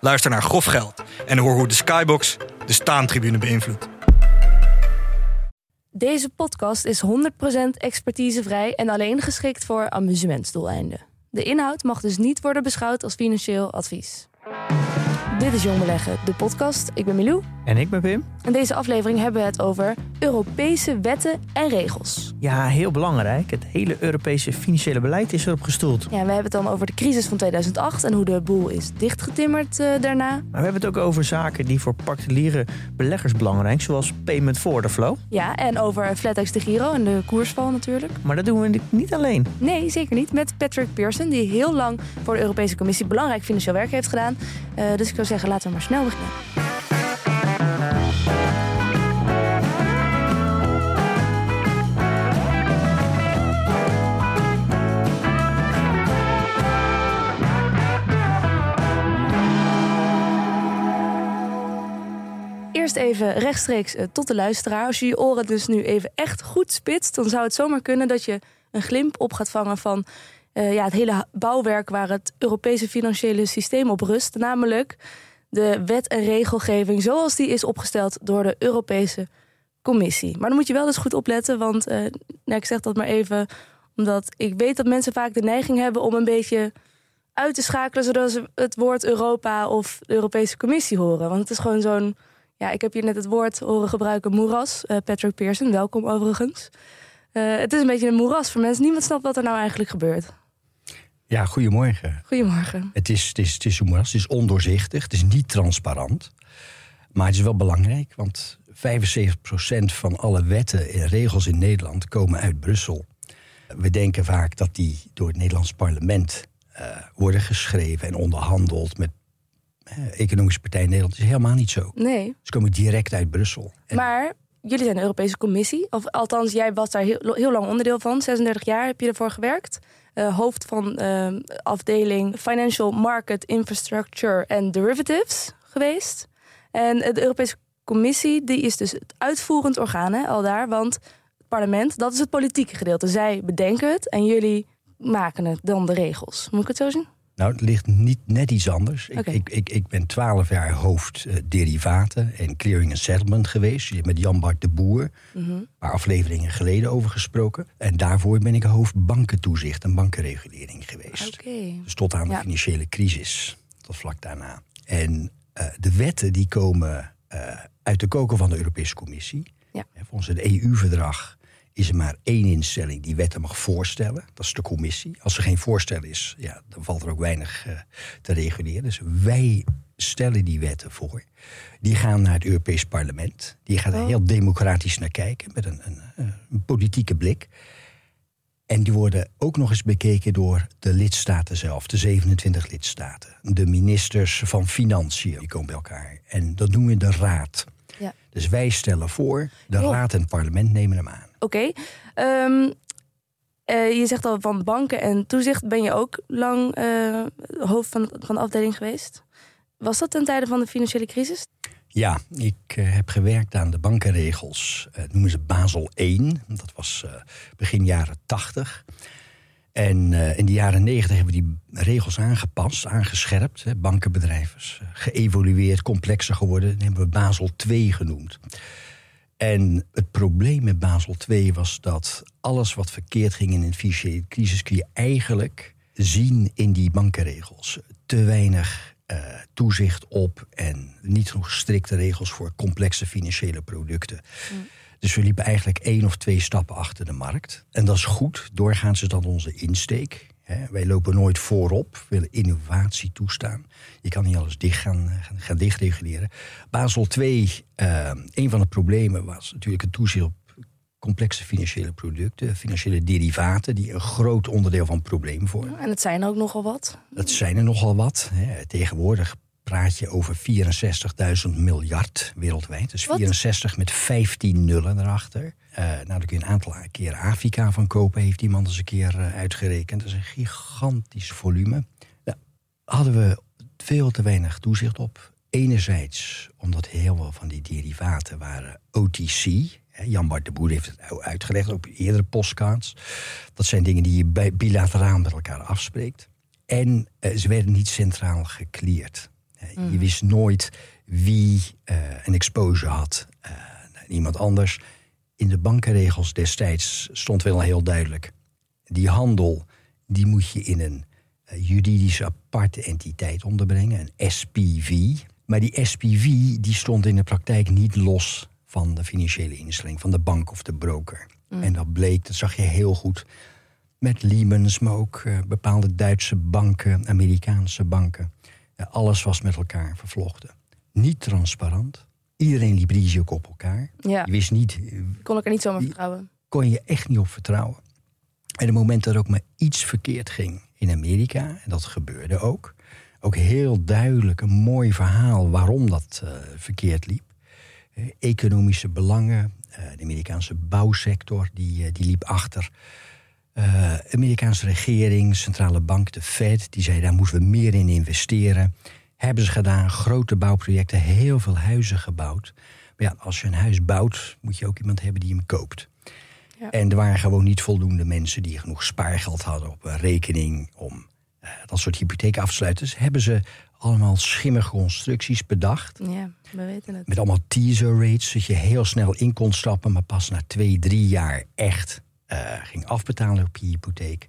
Luister naar Grof Geld en hoor hoe de Skybox de staantribune beïnvloedt. Deze podcast is 100% expertisevrij en alleen geschikt voor amusementsdoeleinden. De inhoud mag dus niet worden beschouwd als financieel advies. Dit is Jong Beleggen, de podcast. Ik ben Milou. En ik ben Pim. In deze aflevering hebben we het over Europese wetten en regels. Ja, heel belangrijk. Het hele Europese financiële beleid is erop gestoeld. Ja, we hebben het dan over de crisis van 2008 en hoe de boel is dichtgetimmerd uh, daarna. Maar we hebben het ook over zaken die voor particuliere beleggers belangrijk zoals payment for order flow. Ja, en over FlatEx de Giro en de koersval natuurlijk. Maar dat doen we niet alleen. Nee, zeker niet. Met Patrick Pearson, die heel lang voor de Europese Commissie belangrijk financieel werk heeft gedaan. Uh, dus ik zou zeggen, laten we maar snel beginnen. Eerst even rechtstreeks eh, tot de luisteraar. Als je je oren dus nu even echt goed spitst, dan zou het zomaar kunnen dat je een glimp op gaat vangen van uh, ja, het hele bouwwerk waar het Europese financiële systeem op rust. Namelijk de wet en regelgeving zoals die is opgesteld door de Europese Commissie. Maar dan moet je wel dus goed opletten, want uh, nou, ik zeg dat maar even omdat ik weet dat mensen vaak de neiging hebben om een beetje uit te schakelen zodat ze het woord Europa of de Europese Commissie horen. Want het is gewoon zo'n. Ja, ik heb hier net het woord horen gebruiken, moeras. Uh, Patrick Pearson, welkom overigens. Het is een beetje een moeras voor mensen. Niemand snapt wat er nou eigenlijk gebeurt. Ja, goedemorgen. Goedemorgen. Het is, het is, het is het is ondoorzichtig, het is niet transparant. Maar het is wel belangrijk, want 75% van alle wetten en regels in Nederland komen uit Brussel. We denken vaak dat die door het Nederlands parlement uh, worden geschreven en onderhandeld met uh, Economische Partij Nederland. Dat is helemaal niet zo. Nee. Ze komen direct uit Brussel. En maar jullie zijn de Europese Commissie. Of althans, jij was daar heel, heel lang onderdeel van. 36 jaar heb je ervoor gewerkt. Uh, hoofd van uh, afdeling Financial Market Infrastructure and Derivatives geweest. En de Europese Commissie die is dus het uitvoerend orgaan al daar. Want het parlement, dat is het politieke gedeelte. Zij bedenken het en jullie maken het dan de regels. Moet ik het zo zien? Nou, het ligt niet net iets anders. Okay. Ik, ik, ik ben twaalf jaar hoofd uh, derivaten en clearing and settlement geweest. Met Jan-Bart de Boer, mm -hmm. paar afleveringen geleden over gesproken. En daarvoor ben ik hoofd bankentoezicht en bankenregulering geweest. Okay. Dus tot aan de ja. financiële crisis, tot vlak daarna. En uh, de wetten die komen uh, uit de koker van de Europese Commissie. Ja. Volgens het EU-verdrag is er maar één instelling die wetten mag voorstellen. Dat is de commissie. Als er geen voorstel is, ja, dan valt er ook weinig uh, te reguleren. Dus wij stellen die wetten voor. Die gaan naar het Europees Parlement. Die gaat er oh. heel democratisch naar kijken, met een, een, een, politieke blik. En die worden ook nog eens bekeken door de lidstaten zelf, de 27 lidstaten. De ministers van Financiën, die komen bij elkaar. En dat noemen we de Raad. Ja. Dus wij stellen voor, de oh. Raad en het parlement nemen hem aan. Oké. Um, uh, je zegt al van banken en toezicht ben je ook lang uh, hoofd van, van de afdeling geweest. Was dat ten tijde van de financiële crisis? Ja, ik uh, heb gewerkt aan de bankenregels. noemen ze Basel I. Dat was begin jaren 80. En in de jaren 90 hebben we die regels aangepast, aangescherpt. Hè, bankenbedrijven geëvolueerd, complexer geworden. Dat hebben we Basel II genoemd. En het probleem met Basel II was dat alles wat verkeerd ging in een financiële crisis kun je eigenlijk zien in die bankenregels. Te weinig uh, toezicht op en niet genoeg strikte regels voor complexe financiële producten. Mm. Dus we liepen eigenlijk één of twee stappen achter de markt. En dat is goed. Doorgaans is dat onze insteek. Wij lopen nooit voorop, we willen innovatie toestaan. Je kan niet alles dicht gaan, gaan, gaan dichtreguleren. Basel II, uh, een van de problemen was natuurlijk het toezicht op complexe financiële producten, financiële derivaten, die een groot onderdeel van het probleem vormen. En het zijn er ook nogal wat. Dat zijn er nogal wat. Tegenwoordig praat je over 64.000 miljard wereldwijd. Dus Wat? 64 met 15 nullen erachter. Eh, nou, daar kun je een aantal keer Afrika van kopen, heeft iemand eens een keer eh, uitgerekend. Dat is een gigantisch volume. Nou, hadden we veel te weinig toezicht op. Enerzijds omdat heel veel van die derivaten waren OTC. Jan Bart de Boer heeft het uitgelegd op eerdere postcards. Dat zijn dingen die je bilateraal met elkaar afspreekt. En eh, ze werden niet centraal gecleared. Je wist nooit wie een exposure had iemand anders. In de bankenregels destijds stond wel heel duidelijk... die handel die moet je in een eh, juridisch aparte entiteit onderbrengen, een SPV. Maar die SPV die stond in de praktijk niet los van de financiële instelling, van de bank of de broker. En dat bleek, dat zag je heel goed met Lehman's, maar ook eh, bepaalde Duitse banken, Amerikaanse banken. Ja, alles was met elkaar vervlochten. Niet transparant. Iedereen liep risico op elkaar. Ja, Je wist niet, eh, kon ik er niet zomaar vertrouwen. kon je echt niet op vertrouwen. En het moment dat er ook maar iets verkeerd ging in Amerika, en dat gebeurde ook, ook heel duidelijk een mooi verhaal waarom dat eh, verkeerd liep. Eh, economische belangen, de Amerikaanse bouwsector, die, die liep achter. Amerikaanse regering, centrale bank, de Fed, die zei daar moeten we meer in investeren. Hebben ze gedaan, grote bouwprojecten, heel veel huizen gebouwd. Maar ja, als je een huis bouwt, moet je ook iemand hebben die hem koopt. Ja. En er waren gewoon niet voldoende mensen die genoeg spaargeld hadden op een rekening om eh, dat soort hypotheken af te sluiten. Dus hebben ze allemaal schimmige constructies bedacht. Ja, we weten het. Met allemaal teaser rates, dat je heel snel in kon stappen, maar pas na twee, drie jaar echt eh, ging afbetalen op je hypotheek.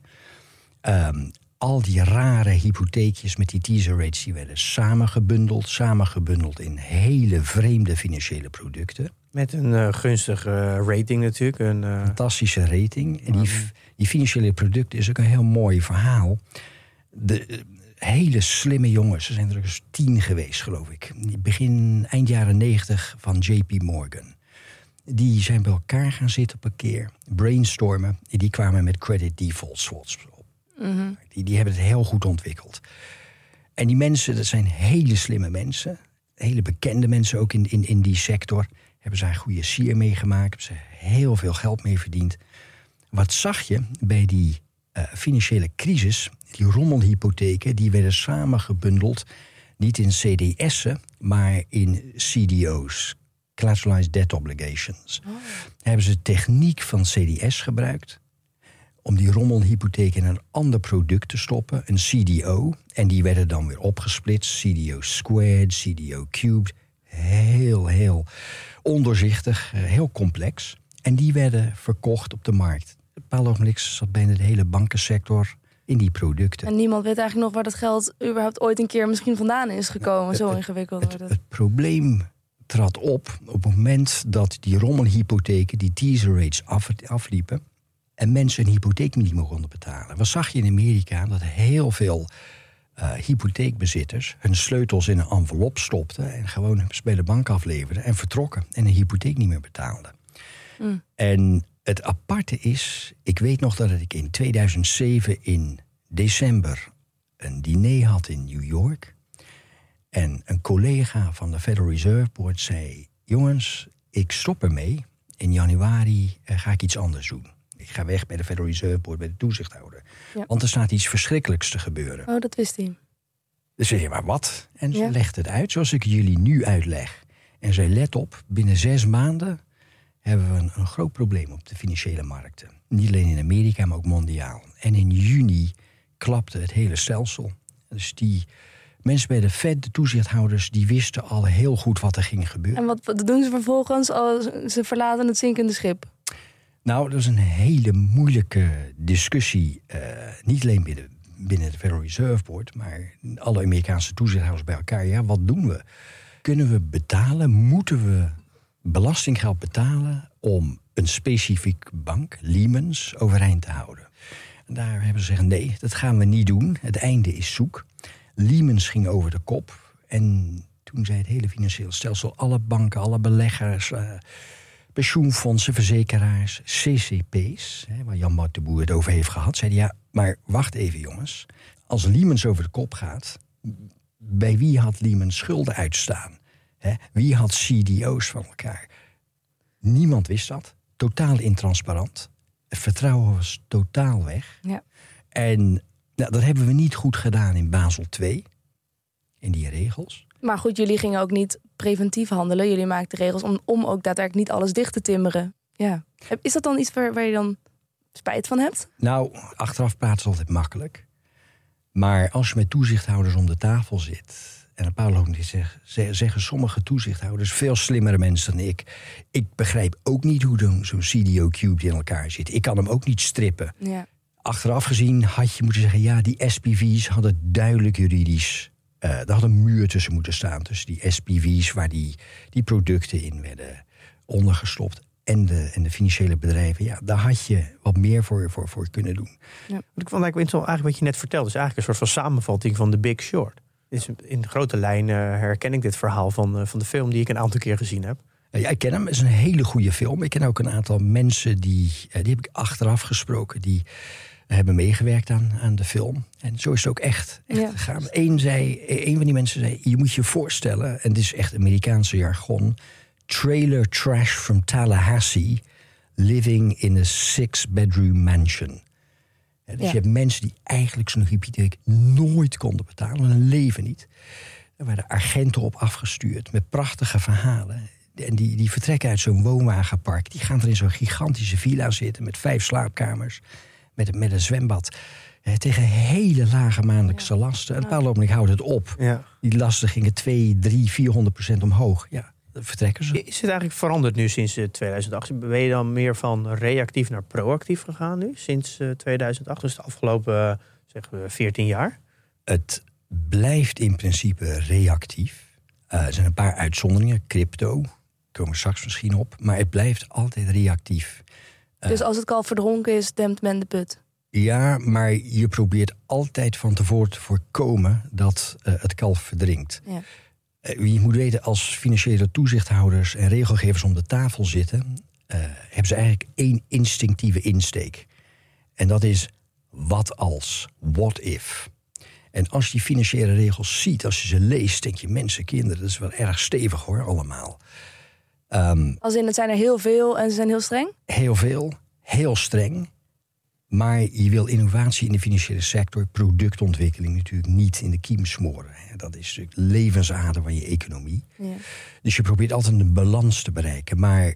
Ehm, al die rare hypotheekjes met die teaser rates, die werden samengebundeld, samengebundeld in hele vreemde financiële producten. Met een eh, gunstige rating natuurlijk. Een, eh, fantastische rating. En die, die financiële producten is ook een heel mooi verhaal. De eh, hele slimme jongens, er zijn er dus tien geweest, geloof ik. Begin, eind jaren negentig van JP Morgan. Die zijn bij elkaar gaan zitten op een keer, brainstormen. En die kwamen met credit default swaps op. Die, die hebben het heel goed ontwikkeld. En die mensen, dat zijn hele slimme mensen. Hele bekende mensen ook in, in, in die sector. Hebben zij een goede sier meegemaakt. Hebben ze heel veel geld mee verdiend. Wat zag je bij die eh, financiële crisis? Die rommelhypotheken, die werden samengebundeld. Niet in CDS'en, maar in CDO's. Collateralized Debt Obligations. Hebben ze techniek van CDS gebruikt om die rommelhypotheek in een ander product te stoppen, een CDO. En die werden dan weer opgesplitst, CDO squared, CDO cubed. Heel, heel ondoorzichtig, eh, heel complex. En die werden verkocht op de markt. Op een bepaald ogenblik zat bijna de hele bankensector in die producten. En niemand weet eigenlijk nog waar dat geld überhaupt ooit een keer misschien vandaan is gekomen. Zo ingewikkeld wordt Het, het. het probleem trad op op het moment dat die rommelhypotheken, die teaser rates af, afliepen. En mensen een hypotheek niet meer konden betalen. Wat zag je in Amerika? Dat heel veel eh, hypotheekbezitters hun sleutels in een envelop stopten. En gewoon bij de bank afleverden en vertrokken. En een hypotheek niet meer betaalden. En het aparte is, ik weet nog dat ik in 2007 in december een diner had in New York. En een collega van de Federal Reserve Board zei: Jongens, ik stop ermee. In januari eh, ga ik iets anders doen. Ik ga weg bij de Federal Reserve Board, bij de toezichthouder. Ja. Want er staat iets verschrikkelijks te gebeuren. Oh, dat wist hij. Dus zei maar wat? En ze legt het uit zoals ik jullie nu uitleg. En zei, let op, binnen zes maanden hebben we een, een groot probleem op de financiële markten. Niet alleen in Amerika, maar ook mondiaal. En in juni klapte het hele stelsel. Dus die mensen bij de Fed, de toezichthouders, die wisten al heel goed wat er ging gebeuren. En wat, wat doen ze vervolgens als ze verlaten het zinkende schip? Nou, dat is een hele moeilijke discussie. eh, niet alleen binnen, binnen de Federal Reserve Board, maar alle Amerikaanse toezichthouders bij elkaar. Ja, wat doen we? Kunnen we betalen? Moeten we belastinggeld betalen om een specifiek bank, Lehman's, overeind te houden? En daar hebben ze gezegd: nee, dat gaan we niet doen. Het einde is zoek. Lehman's ging over de kop. En toen zei het hele financiële stelsel, alle banken, alle beleggers. eh, pensioenfondsen, verzekeraars, CCP's, hè, waar Jan Bart de Boer het over heeft gehad, zeiden ja, maar wacht even jongens. Als Lehman's over de kop gaat, bij wie had Lehman schulden uitstaan? Hè? Wie had CDO's van elkaar? Niemand wist dat. Totaal intransparant. Het vertrouwen was totaal weg. Ja. En nou, dat hebben we niet goed gedaan in Basel II. In die regels. Maar goed, jullie gingen ook niet preventief handelen. Jullie maakten regels om, om ook daadwerkelijk niet alles dicht te timmeren. Ja. Is dat dan iets waar, waar je dan spijt van hebt? Nou, achteraf praten is altijd makkelijk. Maar als je met toezichthouders om de tafel zit. En een paar lopen zeggen, zeggen sommige toezichthouders, veel slimmere mensen dan ik. Ik begrijp ook niet hoe zo'n CDO Cube in elkaar zit. Ik kan hem ook niet strippen. Ja. Achteraf gezien had je moeten zeggen, ja, die SPV's hadden duidelijk juridisch. Uh, er had een muur tussen moeten staan. Tussen die SPV's waar die, die producten in werden ondergestopt en de, en de financiële bedrijven. Ja, daar had je wat meer voor, voor, voor kunnen doen. Ja. Ik vond eigenlijk, eigenlijk wat je net vertelde, is eigenlijk een soort van samenvatting van de Big Short. Dus in grote lijnen herken ik dit verhaal van, eh, van de film die ik een aantal keer gezien heb. Ja, ik ken hem. Het is een hele goede film. Ik ken ook een aantal mensen die, eh, die heb ik achteraf gesproken, die hebben meegewerkt aan, aan de film. En zo is het ook echt, echt ja. gegaan. Eén, zei, een van die mensen zei, je moet je voorstellen, en dit is echt Amerikaanse jargon, trailer trash from Tallahassee, living in a six-bedroom mansion. dus je hebt mensen die eigenlijk zo'n hypotheek nooit konden betalen, hun leven niet. Er werden agenten op afgestuurd met prachtige verhalen. En die, die vertrekken uit zo'n woonwagenpark. Die gaan er in zo'n gigantische villa zitten met vijf slaapkamers, met, met een zwembad. tegen hele lage maandelijkse lasten. Een paar ogenblik houdt het op. Ja. Die lasten gingen 2, 3, 400 procent omhoog. Ja, vertrekken ze. Is het eigenlijk veranderd nu sinds 2008? Ben je dan meer van reactief naar proactief gegaan nu, sinds 2008? Dus de afgelopen zeg, 14 jaar? Het blijft in principe reactief. Uh, er zijn een paar uitzonderingen, crypto, komen we straks misschien op. Maar het blijft altijd reactief. Dus als het kalf verdronken is, dempt men de put? Ja, maar je probeert altijd van tevoren te voorkomen dat uh, het kalf verdrinkt. Ja. Je moet weten, als financiële toezichthouders en regelgevers om de tafel zitten, uh, hebben ze eigenlijk één instinctieve insteek. En dat is wat als, what if. En als je die financiële regels ziet, als je ze leest, denk je, mensen, kinderen, dat is wel erg stevig hoor, allemaal. Um, als in, het zijn er heel veel en ze zijn heel streng? Heel veel, heel streng. Maar je wil innovatie in de financiële sector, productontwikkeling natuurlijk niet in de kiem smoren. Dat is natuurlijk levensader van je economie. Ja. Dus je probeert altijd een balans te bereiken. Maar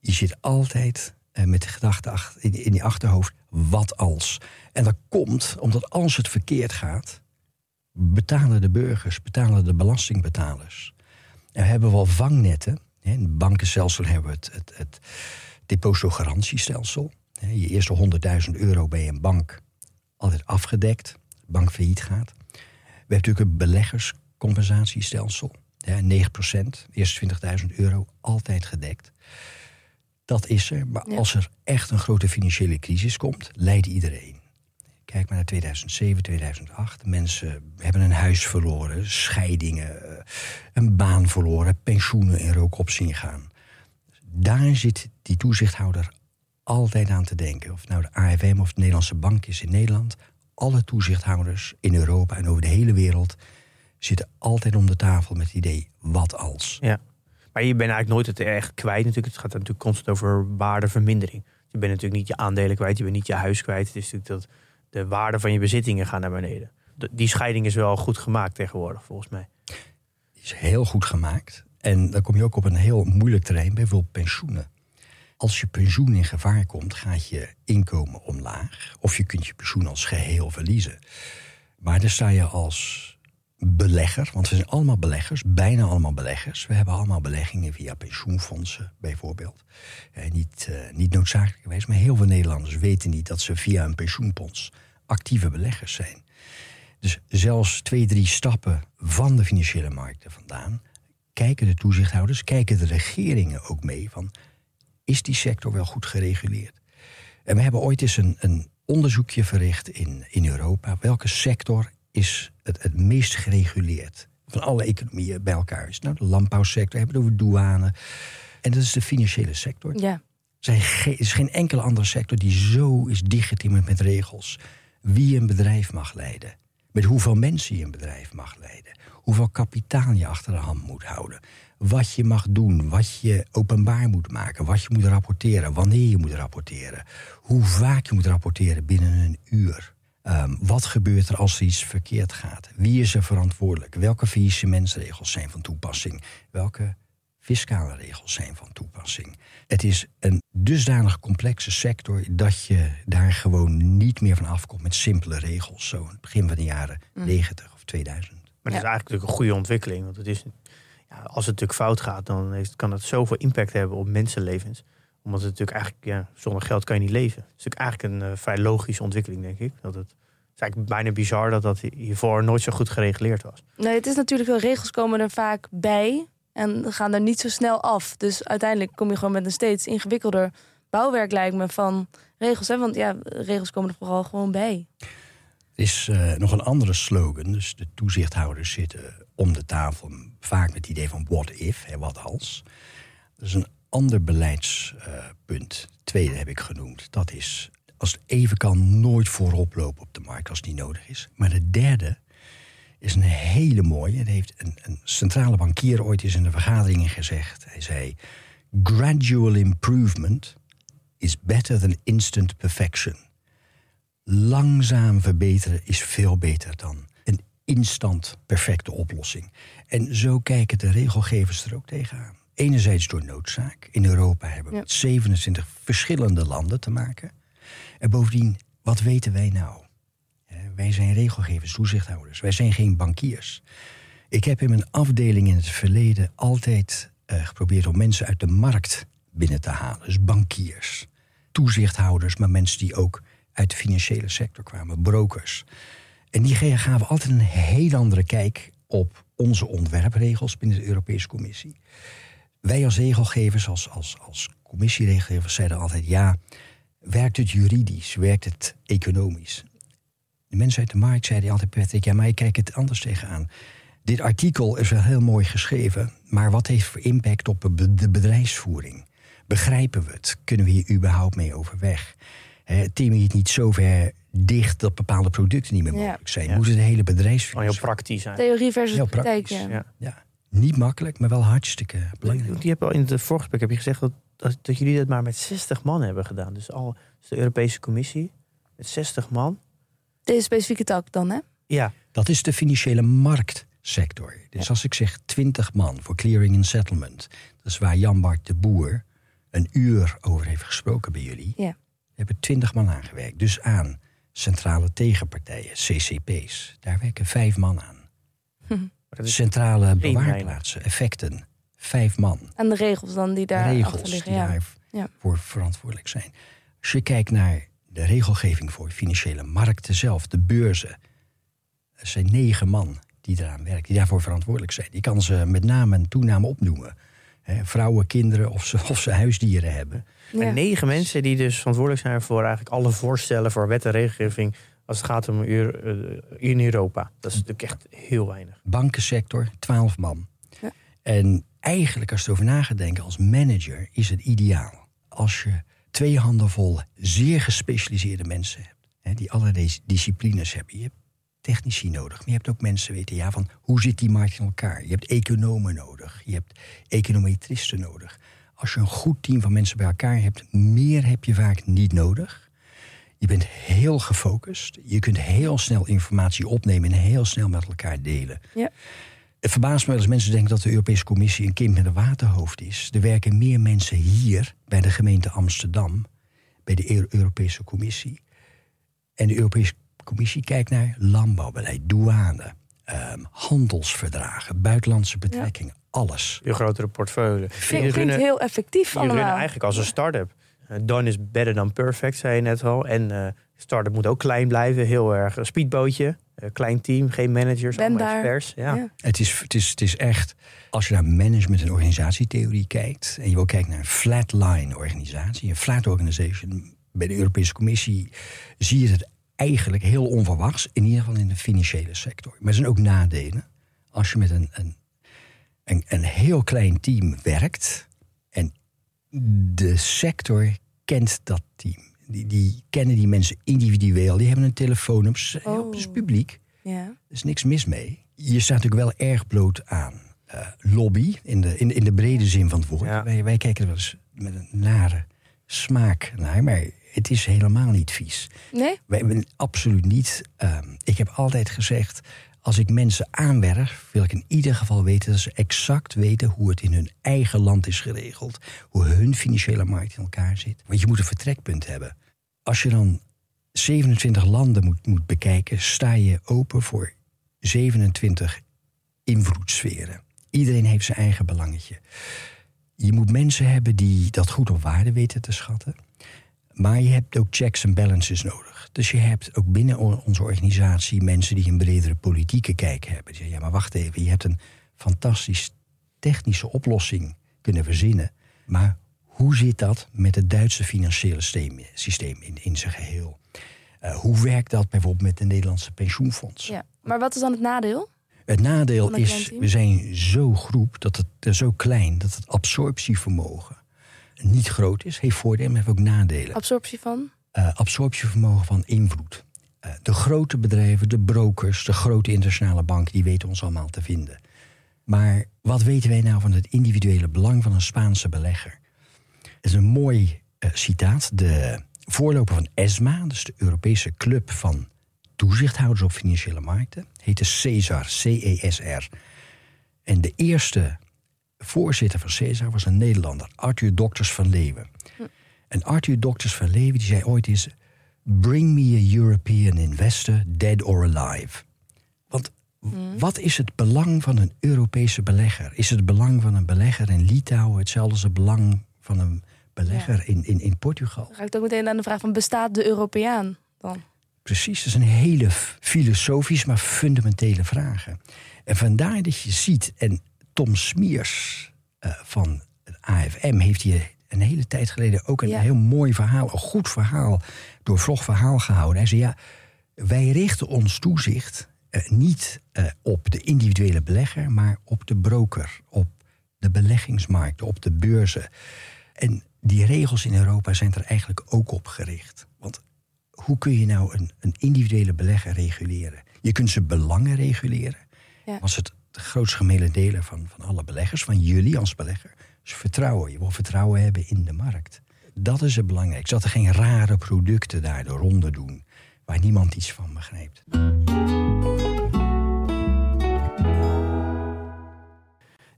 je zit altijd eh, met de gedachte in, in je achterhoofd, wat als? En dat komt omdat als het verkeerd gaat, betalen de burgers, betalen de belastingbetalers. En we hebben wel vangnetten. Het bankenstelsel hebben we het, het, het depositogarantiestelsel. Je eerste 100.000 euro bij een bank altijd afgedekt. De bank failliet gaat. We hebben natuurlijk een beleggerscompensatiestelsel. Ja, 9% eerste 20.000 euro altijd gedekt. Dat is er. Maar Ja. als er echt een grote financiële crisis komt, leidt iedereen. Kijk maar naar 2007, 2008. Mensen hebben een huis verloren, scheidingen, eh, een baan verloren, pensioenen in rook op zien gaan. Daar zit die toezichthouder altijd aan te denken. Of nou de AFM of de Nederlandse Bank is in Nederland. Alle toezichthouders in Europa en over de hele wereld zitten altijd om de tafel met het idee: wat als? Ja. Maar je bent eigenlijk nooit het echt kwijt natuurlijk. Het gaat natuurlijk constant over waardevermindering. Je bent natuurlijk niet je aandelen kwijt, je bent niet je huis kwijt. Het is natuurlijk dat de waarde van je bezittingen gaan naar beneden. De- die scheiding is wel goed gemaakt tegenwoordig, volgens mij. Is heel goed gemaakt. En dan kom je ook op een heel moeilijk terrein, bijvoorbeeld pensioenen. Als je pensioen in gevaar komt, gaat je inkomen omlaag. Of je kunt je pensioen als geheel verliezen. Maar dan sta je als belegger, want we zijn allemaal beleggers, bijna allemaal beleggers. We hebben allemaal beleggingen via pensioenfondsen bijvoorbeeld. Eh, niet, eh, niet noodzakelijk geweest, maar heel veel Nederlanders weten niet dat ze via een pensioenfonds actieve beleggers zijn. Dus zelfs twee, drie stappen van de financiële markten vandaan kijken de toezichthouders, kijken de regeringen ook mee van is die sector wel goed gereguleerd? En we hebben ooit eens een, een onderzoekje verricht in, in Europa. Welke sector is het, het meest gereguleerd? Van alle economieën bij elkaar. Is nou de landbouwsector, hebben we het over douane. En dat is de financiële sector. Ja. Er is geen enkele andere sector die zo is dichtgetimmerd met regels. Wie een bedrijf mag leiden. Met hoeveel mensen je een bedrijf mag leiden. Hoeveel kapitaal je achter de hand moet houden. Wat je mag doen, wat je openbaar moet maken, wat je moet rapporteren, wanneer je moet rapporteren. Hoe vaak je moet rapporteren binnen een uur. Um, wat gebeurt er als er iets verkeerd gaat? Wie is er verantwoordelijk? Welke faillissementsregels zijn van toepassing? Welke fiscale regels zijn van toepassing? Het is een dusdanig complexe sector dat je daar gewoon niet meer van afkomt met simpele regels. Zo in het begin van de jaren mm. 90 of 2000. Maar het is eigenlijk een goede ontwikkeling. Want het is, ja, als het natuurlijk fout gaat, dan heeft, kan het zoveel impact hebben op mensenlevens. Omdat het natuurlijk eigenlijk, ja, zonder geld kan je niet leven. Het is natuurlijk eigenlijk een uh, vrij logische ontwikkeling, denk ik. Dat het, het is eigenlijk bijna bizar dat dat hiervoor nooit zo goed gereguleerd was. Nee, het is natuurlijk wel, regels komen er vaak bij. En gaan er niet zo snel af. Dus uiteindelijk kom je gewoon met een steeds ingewikkelder bouwwerk, lijkt me, van regels. Hè? Want ja, regels komen er vooral gewoon bij. Er is uh, nog een andere slogan. Dus de toezichthouders zitten om de tafel, vaak met het idee van what if, hè, wat als. Dat is een ander beleidspunt. Tweede heb ik genoemd. Dat is, als het even kan, nooit voorop lopen op de markt als niet nodig is. Maar de derde is een hele mooie. Dat heeft een, een centrale bankier ooit eens in de vergaderingen gezegd. Hij zei: Gradual improvement is better than instant perfection. Langzaam verbeteren is veel beter dan een instant perfecte oplossing. En zo kijken de regelgevers er ook tegenaan. Enerzijds door noodzaak. In Europa hebben we met 27 verschillende landen te maken. En bovendien, wat weten wij nou? Wij zijn regelgevers, toezichthouders. Wij zijn geen bankiers. Ik heb in mijn afdeling in het verleden altijd uh, geprobeerd om mensen uit de markt binnen te halen. Dus bankiers, toezichthouders, maar mensen die ook uit de financiële sector kwamen, brokers. En die gaven altijd een heel andere kijk op onze ontwerpregels binnen de Europese Commissie. Wij als regelgevers, als, als, als commissieregelgevers, zeiden altijd: ja, werkt het juridisch, werkt het economisch? De mensen uit de markt zeiden altijd, Patrick, ja, maar ik kijk het anders tegenaan. Dit artikel is wel heel mooi geschreven, maar wat heeft voor impact op de bedrijfsvoering? Begrijpen we het? Kunnen we hier überhaupt mee overweg? Tim je het niet zo ver dicht dat bepaalde producten niet meer mogelijk zijn? Ja. Moet het hele bedrijfsvoering... heel praktisch zijn. Theorie versus heel praktijk, ja. ja. Niet makkelijk, maar wel hartstikke belangrijk. Je hebt al in het voorgesprek heb je gezegd dat, dat, dat, jullie dat maar met 60 man hebben gedaan. Dus al dus de Europese Commissie met 60 man. Deze specifieke tak dan, hè? Ja. Dat is de financiële marktsector. Dus als ik zeg 20 man voor clearing and settlement, dat is waar Jan Bart de Boer een uur over heeft gesproken bij jullie. Ja. Hebben 20 man aangewerkt. Dus aan centrale tegenpartijen, CCP's. Daar werken vijf man aan. Hm. Centrale bewaarplaatsen, effecten, vijf man. En de regels dan die daar regels liggen, die ja. daarvoor verantwoordelijk zijn. Als je kijkt naar de regelgeving voor financiële markten zelf, de beurzen. Er zijn negen man die eraan werken, die daarvoor verantwoordelijk zijn. Die kan ze met naam en toename opnoemen. vrouwen, kinderen of ze, of ze huisdieren hebben. En negen mensen die dus verantwoordelijk zijn voor eigenlijk alle voorstellen voor wet en regelgeving als het gaat om uh, in Europa. Dat is natuurlijk echt heel weinig. Bankensector, twaalf man. Ja. En eigenlijk als je erover na gaat denken als manager is het ideaal. Als je twee handen vol zeer gespecialiseerde mensen hebt. Hè, die allerlei disciplines hebben. Je hebt technici nodig, maar je hebt ook mensen weten ja, van hoe zit die markt in elkaar. Je hebt economen nodig, je hebt econometristen nodig. Als je een goed team van mensen bij elkaar hebt, meer heb je vaak niet nodig. Je bent heel gefocust. Je kunt heel snel informatie opnemen en heel snel met elkaar delen. Ja. Het verbaast me als mensen denken dat de Europese Commissie een kind met een waterhoofd is. Er werken meer mensen hier bij de gemeente Amsterdam, bij de Europese Commissie. En de Europese Commissie kijkt naar landbouwbeleid, douane, um, handelsverdragen, buitenlandse betrekkingen, alles. Je grotere portefeuille. Klinkt, klinkt heel effectief allemaal. Je eigenlijk als een start-up. Uh, done is better than perfect, zei je net al. En uh, start-up moet ook klein blijven, heel erg een speedbootje. Uh, klein team, geen managers, ben allemaal experts. Ja. Het, is, het, is, het is echt, als je naar management en organisatietheorie kijkt... en je wil kijken naar een flatline organisatie, een flat organization... bij de Europese Commissie zie je het eigenlijk heel onverwachts... in ieder geval in de financiële sector. Maar er zijn ook nadelen. Als je met een, een, een, een heel klein team werkt... de sector kent dat team die, die kennen die mensen individueel. Die hebben een telefoon op, oh. het publiek. Ja. Er is niks mis mee. Je staat natuurlijk wel erg bloot aan eh, lobby, in de, in, in de brede zin van het woord. Ja. Wij, wij kijken er wel eens met een nare smaak naar, maar het is helemaal niet vies. Nee? Wij hebben absoluut niet. ehm, ik heb altijd gezegd. Als ik mensen aanwerf, wil ik in ieder geval weten dat ze exact weten hoe het in hun eigen land is geregeld. Hoe hun financiële markt in elkaar zit. Want je moet een vertrekpunt hebben. Als je dan 27 landen moet, moet bekijken, sta je open voor 27 invloedssferen. Iedereen heeft zijn eigen belangetje. Je moet mensen hebben die dat goed op waarde weten te schatten. Maar je hebt ook checks en balances nodig. Dus je hebt ook binnen onze organisatie mensen die een bredere politieke kijk hebben. Die zeggen, ja maar wacht even, je hebt een fantastisch technische oplossing kunnen verzinnen. Maar hoe zit dat met het Duitse financiële systeem, systeem in, in zijn geheel? Eh, hoe werkt dat bijvoorbeeld met de Nederlandse pensioenfonds? Ja. Maar wat is dan het nadeel? Het nadeel is, we zijn zo groep, dat het, zo klein, dat het absorptievermogen niet groot is. Heeft voordelen, maar heeft ook nadelen. Absorptie van? Eh, absorptievermogen van invloed. Eh, de grote bedrijven, de brokers, de grote internationale banken, die weten ons allemaal te vinden. Maar wat weten wij nou van het individuele belang van een Spaanse belegger? Het is een mooi eh, citaat. De voorloper van ESMA, dus de Europese Club van Toezichthouders op Financiële Markten, heette CESAR, C-E-S-R. En de eerste voorzitter van CESAR was een Nederlander, Arthur Dokters van Leeuwen. En Arthur Dokters van Leeuwen die zei ooit eens... Bring me a European investor, dead or alive. Want wat is het belang van een Europese belegger? Is het belang van een belegger in Litouwen hetzelfde als het belang van een belegger in, in, in Portugal? Dan ga ik ook meteen aan de vraag van bestaat de Europeaan dan? Precies, dat is een hele filosofische, maar fundamentele vraag. En vandaar dat je ziet, en Tom Smiers eh, van het AFM heeft hier een hele tijd geleden ook een Ja. heel mooi verhaal, een goed verhaal, doorvlog verhaal gehouden. Hij zei, ja, wij richten ons toezicht eh, niet eh, op de individuele belegger, maar op de broker, op de beleggingsmarkten, op de beurzen. En die regels in Europa zijn er eigenlijk ook op gericht. Want hoe kun je nou een, een individuele belegger reguleren? Je kunt ze belangen reguleren. Ja. Als het de grootste gemene delen van, van alle beleggers, van jullie als belegger, is vertrouwen. Je wil vertrouwen hebben in de markt. Dat is het belangrijkste. Dat er geen rare producten daar de ronde doen, waar niemand iets van begrijpt.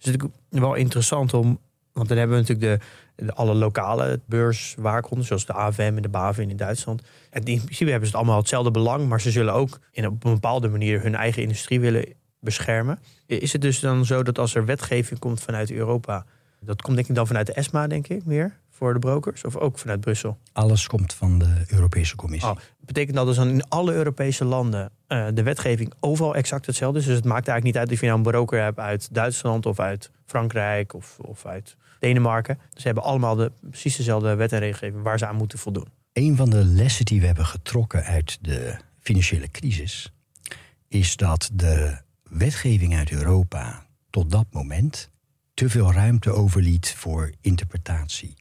Het is natuurlijk wel interessant om. Want dan hebben we natuurlijk de, alle lokale beurswaakhonders, zoals de AFM en de BaVin in Duitsland. En in principe hebben ze het allemaal hetzelfde belang, maar ze zullen ook in op een bepaalde manier hun eigen industrie willen beschermen. Is het dus dan zo dat als er wetgeving komt vanuit Europa, dat komt denk ik dan vanuit de ESMA, denk ik, meer voor de brokers, of ook vanuit Brussel? Alles komt van de Europese Commissie. Oh, betekent dat dus dan in alle Europese landen eh, de wetgeving overal exact hetzelfde is? Dus het maakt eigenlijk niet uit of je nou een broker hebt uit Duitsland of uit Frankrijk of, of uit Denemarken. Dus ze hebben allemaal de, precies dezelfde wet en regelgeving waar ze aan moeten voldoen. Een van de lessen die we hebben getrokken uit de financiële crisis is dat de wetgeving uit Europa tot dat moment te veel ruimte overliet voor interpretatie.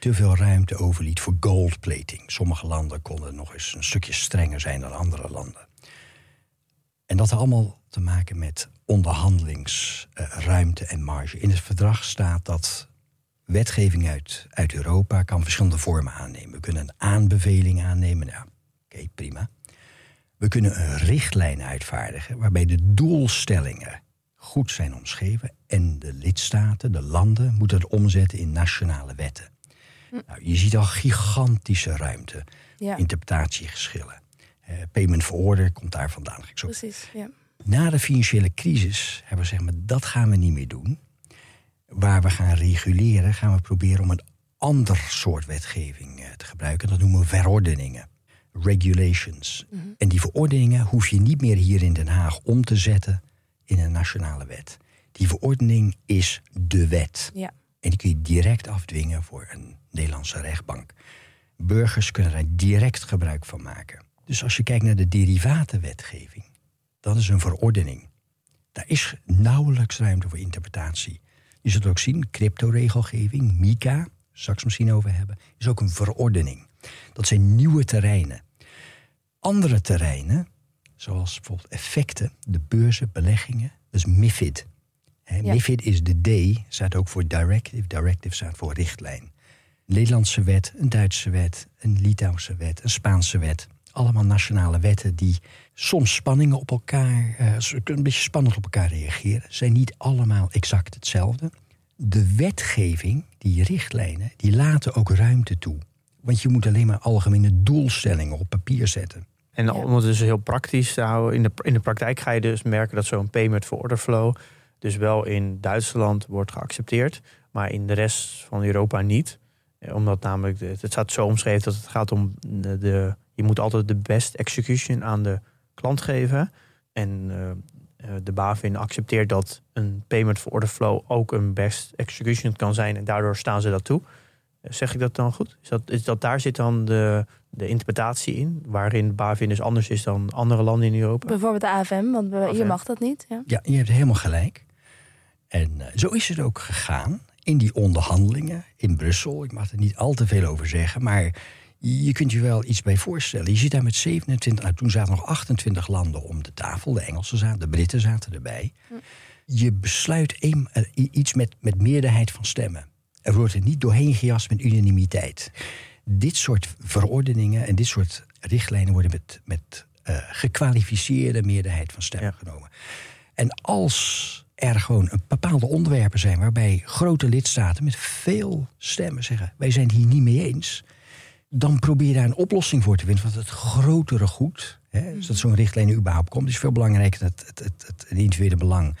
Te veel ruimte overliet voor goldplating. Sommige landen konden nog eens een stukje strenger zijn dan andere landen. En dat had allemaal te maken met onderhandelingsruimte en marge. In het verdrag staat dat wetgeving uit, uit Europa kan verschillende vormen aannemen. We kunnen een aanbeveling aannemen. Nou, oké, prima. We kunnen een richtlijn uitvaardigen waarbij de doelstellingen goed zijn omschreven. En de lidstaten, de landen, moeten het omzetten in nationale wetten. Nou, je ziet al gigantische ruimte, Ja, interpretatiegeschillen. Eh, payment for order komt daar vandaan. Zo precies. Ja. na de financiële crisis hebben we gezegd, maar dat gaan we niet meer doen. Waar we gaan reguleren, gaan we proberen om een ander soort wetgeving eh, te gebruiken. Dat noemen we verordeningen, regulations. En die verordeningen hoef je niet meer hier in Den Haag om te zetten in een nationale wet. Die verordening is de wet. Ja. En die kun je direct afdwingen voor een Nederlandse rechtbank. Burgers kunnen daar direct gebruik van maken. Dus als je kijkt naar de derivatenwetgeving, dat is een verordening. Daar is nauwelijks ruimte voor interpretatie. Je zult ook zien, cryptoregelgeving, MICA, straks misschien over hebben, is ook een verordening. Dat zijn nieuwe terreinen. Andere terreinen, zoals bijvoorbeeld effecten, de beurzen, beleggingen. Dat is MIFID. Ja. MIFID is de D, staat ook voor directive. Directive staat voor richtlijn. Een Nederlandse wet, een Duitse wet, een Litouwse wet, een Spaanse wet. Allemaal nationale wetten die soms spanningen op elkaar, eh, een beetje spannend op elkaar reageren. Zijn niet allemaal exact hetzelfde. De wetgeving, die richtlijnen, die laten ook ruimte toe. Want je moet alleen maar algemene doelstellingen op papier zetten. En Ja. om het dus heel praktisch te houden, in de, in de praktijk ga je dus merken dat zo'n payment for order flow dus wel in Duitsland wordt geaccepteerd, maar in de rest van Europa niet. Eh, Omdat namelijk, het staat zo omschreven dat het gaat om de, de je moet altijd de best execution aan de klant geven. En eh, eh, de BaFin accepteert dat een payment for order flow ook een best execution kan zijn en daardoor staan ze dat toe. Zeg ik dat dan goed? Is dat, is dat daar zit dan de, de interpretatie in, waarin BaFin dus anders is dan andere landen in Europa? Bijvoorbeeld de AFM, want hier mag dat niet. Ja. Ja, je hebt helemaal gelijk. En eh, zo is het ook gegaan in die onderhandelingen in Brussel. Ik mag er niet al te veel over zeggen, maar je kunt je wel iets bij voorstellen. Je zit daar met 27, nou, toen zaten nog 28 landen om de tafel. De Engelsen zaten, de Britten zaten erbij. Je besluit een, eh, iets met, met meerderheid van stemmen. Er wordt er niet doorheen gejast met unanimiteit. Dit soort verordeningen en dit soort richtlijnen worden met, met eh, gekwalificeerde meerderheid van stemmen genomen. En als er gewoon een bepaalde onderwerpen zijn waarbij grote lidstaten met veel stemmen zeggen: wij zijn het hier niet mee eens, dan probeer je daar een oplossing voor te vinden. Want het grotere goed, hè, dus dat zo'n richtlijn überhaupt komt, is veel belangrijker dan het, het, het, het individuele belang.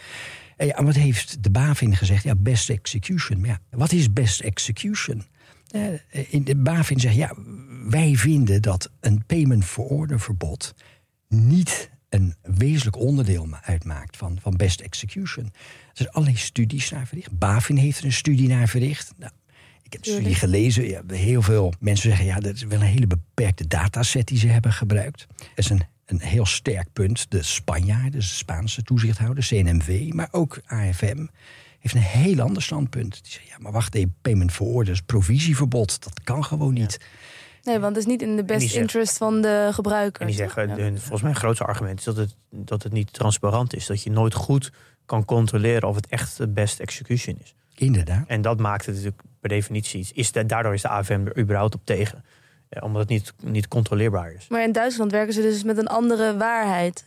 En ja, wat heeft de BaFin gezegd? Ja, best execution. Maar ja, wat is best execution? Eh, in de BaFin zegt ja, wij vinden dat een payment for order verbod niet een wezenlijk onderdeel ma- uitmaakt van, van best execution. Er zijn allerlei studies naar verricht. BaFin heeft er een studie naar verricht. Nou, ik heb studie Tuurlijk. gelezen. Ja, heel veel mensen zeggen ja, dat is wel een hele beperkte dataset die ze hebben gebruikt. Dat is een, een heel sterk punt. De Spanjaarden, de Spaanse toezichthouder, CNMV, maar ook AFM heeft een heel ander standpunt. Die zeggen, ja, maar wacht even, payment for orders, provisieverbod, dat kan gewoon niet. Nee, want het is niet in de best zegt- interest van de gebruiker. En die zeggen, Ja. hun- volgens mij een grootste argument is dat het, dat het niet transparant is. Dat je nooit goed kan controleren of het echt de best execution is. Inderdaad. En dat maakt het natuurlijk per definitie iets. Is de, daardoor is de AFM er überhaupt op tegen. Ja, omdat het niet, niet controleerbaar is. Maar in Duitsland werken ze dus met een andere waarheid.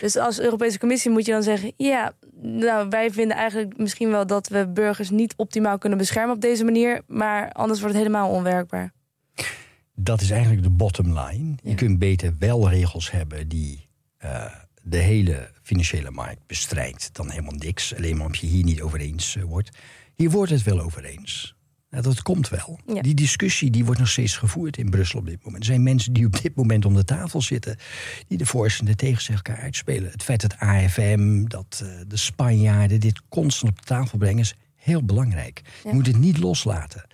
Dus als Europese Commissie moet je dan zeggen: ja, nou, wij vinden eigenlijk misschien wel dat we burgers niet optimaal kunnen beschermen op deze manier, maar anders wordt het helemaal onwerkbaar. Dat is eigenlijk de bottom line. Je kunt beter wel regels hebben die eh, de hele financiële markt bestrijdt dan helemaal niks. Alleen maar omdat je hier niet over eens eh, wordt. Hier wordt het wel over eens. Nou, dat komt wel. Ja. Die discussie die wordt nog steeds gevoerd in Brussel op dit moment. Er zijn mensen die op dit moment om de tafel zitten... die de voor's en de tegen elkaar uitspelen. Het feit dat AFM, dat eh, de Spanjaarden dit constant op de tafel brengen... is heel belangrijk. Ja. Je moet het niet loslaten.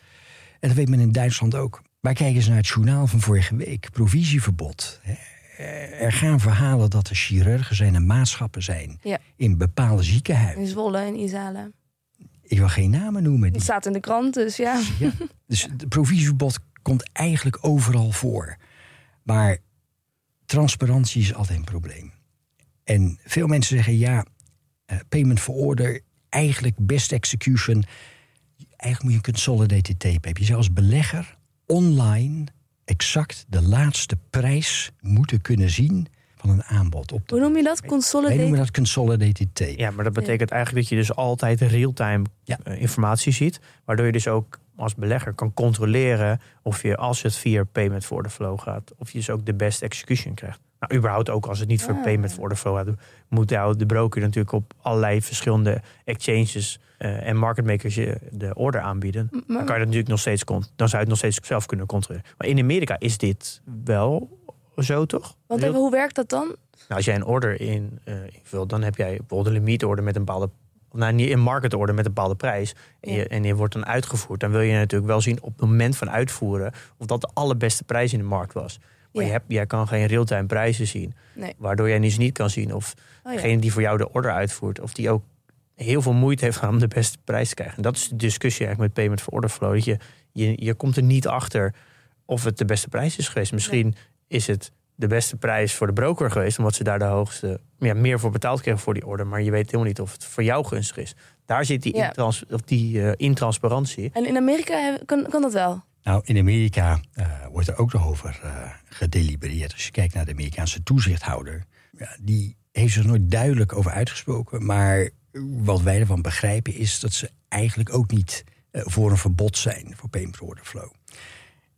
En dat weet men in Duitsland ook. Maar kijk eens naar het journaal van vorige week. Provisieverbod. Er gaan verhalen dat er chirurgen zijn en maatschappen zijn... Ja. in bepaalde ziekenhuizen. In Zwolle en Isala. Ik wil geen namen noemen. Het Die, staat in de krant, dus ja. ja. Dus het provisieverbod komt eigenlijk overal voor. Maar transparantie is altijd een probleem. En veel mensen zeggen ja, eh, payment for order, eigenlijk best execution. Eigenlijk moet je een consolidated tape hebben. Je zou als belegger online exact de laatste prijs moeten kunnen zien van een aanbod. Op de, Hoe noem je dat? wij noemen Consolidate? dat consolidated tape. Ja, maar dat betekent eigenlijk dat je dus altijd real-time Ja. eh, informatie ziet. Waardoor je dus ook als belegger kan controleren of je als het via payment for the flow gaat, of je dus ook de best execution krijgt. Nou, überhaupt ook als het niet voor Ah. payment for the flow gaat, moet jou de broker natuurlijk op allerlei verschillende exchanges eh, en market makers je de order aanbieden. Dan kan je dat natuurlijk nog steeds dan zou je het nog steeds zelf kunnen controleren. Maar in Amerika is dit wel zo, toch? Want even, hoe werkt dat dan? nou, als jij een order in, eh, invult, dan heb jij bijvoorbeeld een limietorder met een bepaalde. Nou, niet een market order met een bepaalde prijs. En, je, en die wordt dan uitgevoerd. Dan wil je natuurlijk wel zien op het moment van uitvoeren. of dat de allerbeste prijs in de markt was. Maar Ja. je hebt, jij kan geen real-time prijzen zien. Nee. Waardoor jij dus niet kan zien of Oh, ja. degene die voor jou de order uitvoert. of die ook heel veel moeite heeft om de beste prijs te krijgen. En dat is de discussie eigenlijk met payment for order flow. Dat je, je, je komt er niet achter of het de beste prijs is geweest. Misschien is het de beste prijs voor de broker geweest. Omdat ze daar de hoogste, ja, meer voor betaald kregen voor die order. Maar je weet helemaal niet of het voor jou gunstig is. Daar zit die, Ja. intrans, of die eh, intransparantie. En in Amerika kan, kan dat wel. Nou, in Amerika eh, wordt er ook nog over eh, gedelibereerd. Als je kijkt naar de Amerikaanse toezichthouder, ja, die heeft zich nooit duidelijk over uitgesproken. Maar wat wij ervan begrijpen is dat ze eigenlijk ook niet voor een verbod zijn voor payment for order flow.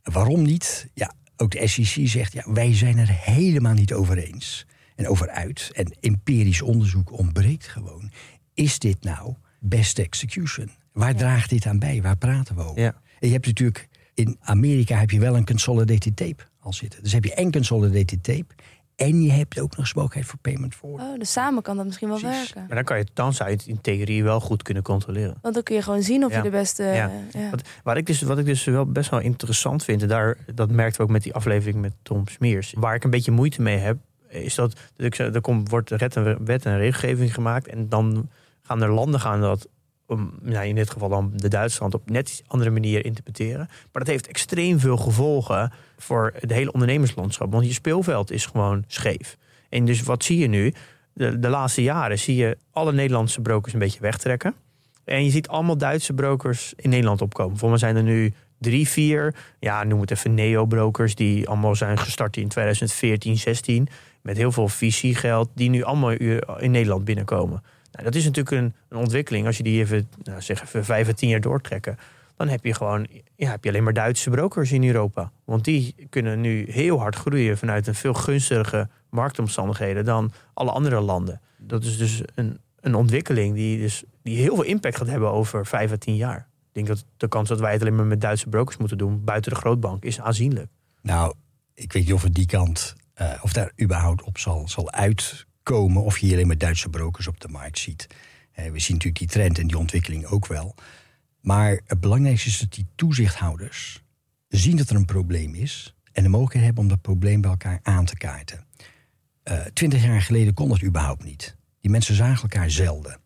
Waarom niet? Ja, ook de SEC zegt, ja, wij zijn er helemaal niet over eens en over uit. En empirisch onderzoek ontbreekt gewoon. Is dit nou best execution? Waar draagt dit aan bij? Waar praten we over? Ja. En je hebt natuurlijk in Amerika heb je wel een consolidated tape al zitten. Dus heb je en consolidated tape en je hebt ook nog eens mogelijkheid voor payment order. Oh, dus samen kan dat misschien wel Precies. werken. Maar dan, kan je, dan zou je het in theorie wel goed kunnen controleren. Want dan kun je gewoon zien of Ja. je de beste... Ja. ja. Wat, waar ik dus, wat ik dus wel best wel interessant vind, en daar, dat merkten we ook met die aflevering met Tom Smeers. Waar ik een beetje moeite mee heb, is dat, dat ik, zeg, er komt, wordt wet en, wet en regelgeving gemaakt. En dan gaan er landen gaan dat, om, nou in dit geval dan de Duitsland, op net iets andere manier interpreteren. Maar dat heeft extreem veel gevolgen voor het hele ondernemerslandschap. Want je speelveld is gewoon scheef. En dus wat zie je nu? De, de laatste jaren zie je alle Nederlandse brokers een beetje wegtrekken. En je ziet allemaal Duitse brokers in Nederland opkomen. Voor mij zijn er nu drie, vier, ja, noem het even neo-brokers... die allemaal zijn gestart in 2014, 16... met heel veel visiegeld, die nu allemaal in Nederland binnenkomen. Nou, dat is natuurlijk een, een ontwikkeling. Als je die even, nou, zeg even vijf à tien jaar doortrekken... dan heb je gewoon ja, heb je alleen maar Duitse brokers in Europa. Want die kunnen nu heel hard groeien... vanuit een veel gunstigere marktomstandigheden dan alle andere landen. Dat is dus een, een ontwikkeling die, dus, die heel veel impact gaat hebben over vijf à tien jaar. Ik denk dat de kans dat wij het alleen maar met Duitse brokers moeten doen, buiten de grootbank, is aanzienlijk. Nou, ik weet niet of het die kant, eh, of daar überhaupt op zal, zal uitkomen. Of je hier alleen maar Duitse brokers op de markt ziet. Eh, we zien natuurlijk die trend en die ontwikkeling ook wel. Maar het belangrijkste is dat die toezichthouders zien dat er een probleem is. En de mogelijkheid hebben om dat probleem bij elkaar aan te kaarten. Eh, Twintig jaar geleden kon dat überhaupt niet. Die mensen zagen elkaar zelden.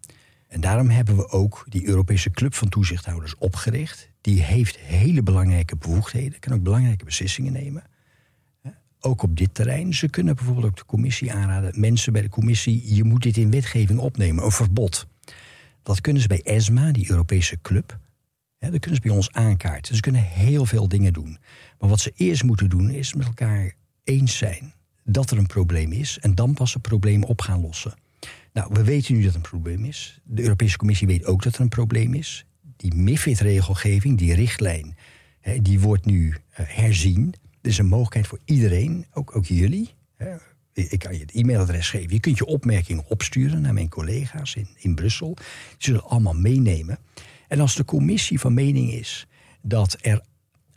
En daarom hebben we ook die Europese Club van Toezichthouders opgericht. Die heeft hele belangrijke bevoegdheden, kan ook belangrijke beslissingen nemen. Ook op dit terrein. Ze kunnen bijvoorbeeld ook de commissie aanraden. Mensen bij de commissie, je moet dit in wetgeving opnemen, een verbod. Dat kunnen ze bij ESMA, die Europese club. Dat kunnen ze bij ons aankaarten. Ze kunnen heel veel dingen doen. Maar wat ze eerst moeten doen, is met elkaar eens zijn dat er een probleem is. En dan pas het probleem op gaan lossen. Nou, we weten nu dat er een probleem is. De Europese Commissie weet ook dat er een probleem is. Die MIFID-regelgeving, die richtlijn, die wordt nu eh, herzien. Er is een mogelijkheid voor iedereen, ook, ook jullie. Hè. Ik kan je het e-mailadres geven. Je kunt je opmerkingen opsturen naar mijn collega's in, Brussel. Die zullen allemaal meenemen. En als de commissie van mening is dat er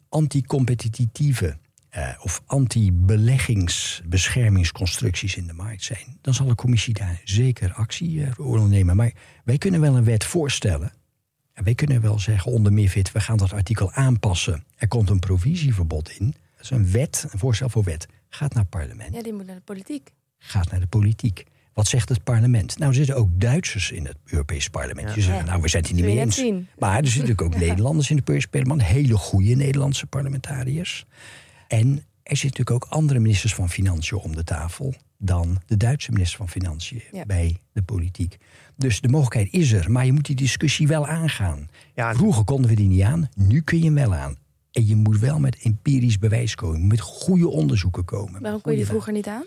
anticompetitieve eh, of anti-beleggingsbeschermingsconstructies in de markt zijn, dan zal de commissie daar zeker actie eh, voor ondernemen. Maar wij kunnen wel een wet voorstellen. En wij kunnen wel zeggen onder MIFID, we gaan dat artikel aanpassen. Er komt een provisieverbod in. Is een wet, een voorstel voor wet. Gaat naar het parlement, ja, die moet naar de politiek. gaat naar de politiek. Wat zegt het parlement? Nou, er zitten ook Duitsers in het Europees parlement. Die zeggen, nou, we zijn het hier niet mee eens. zien. Maar er zitten natuurlijk ook Nederlanders in het Europees parlement. Hele goede Nederlandse parlementariërs. En er zitten natuurlijk ook andere ministers van Financiën om de tafel... dan de Duitse minister van Financiën Ja. bij de politiek. Dus de mogelijkheid is er, maar je moet die discussie wel aangaan. Ja, Vroeger konden we die niet aan, nu kun je hem wel aan. En je moet wel met empirisch bewijs komen, met goede onderzoeken komen. Waarom kon je die vroeger niet aan?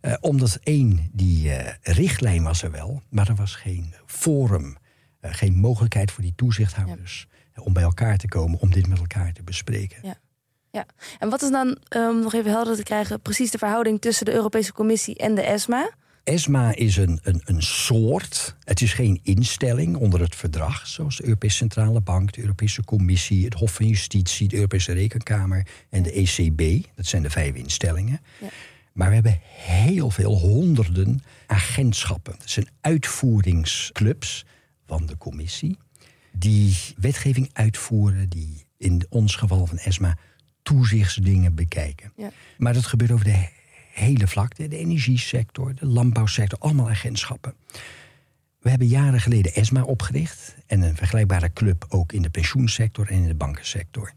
eh, omdat één, die eh, richtlijn was er wel, maar er was geen forum, eh, geen mogelijkheid voor die toezichthouders om bij elkaar te komen, om dit met elkaar te bespreken. Ja. Ja. En wat is dan, om nog even helder te krijgen, precies de verhouding tussen de Europese Commissie en de ESMA? ESMA is een, een, een soort, het is geen instelling onder het verdrag, zoals de Europese Centrale Bank, de Europese Commissie, het Hof van Justitie, de Europese Rekenkamer en de ECB. Dat zijn de vijf instellingen. Ja. Maar we hebben heel veel honderden agentschappen. Dat zijn uitvoeringsclubs van de commissie. Die wetgeving uitvoeren, die in ons geval van ESMA toezichtsdingen bekijken. Ja. Maar dat gebeurt over de hele vlakte. De energiesector, de landbouwsector, allemaal agentschappen. We hebben jaren geleden ESMA opgericht. En een vergelijkbare club ook in de pensioensector en in de bankensector.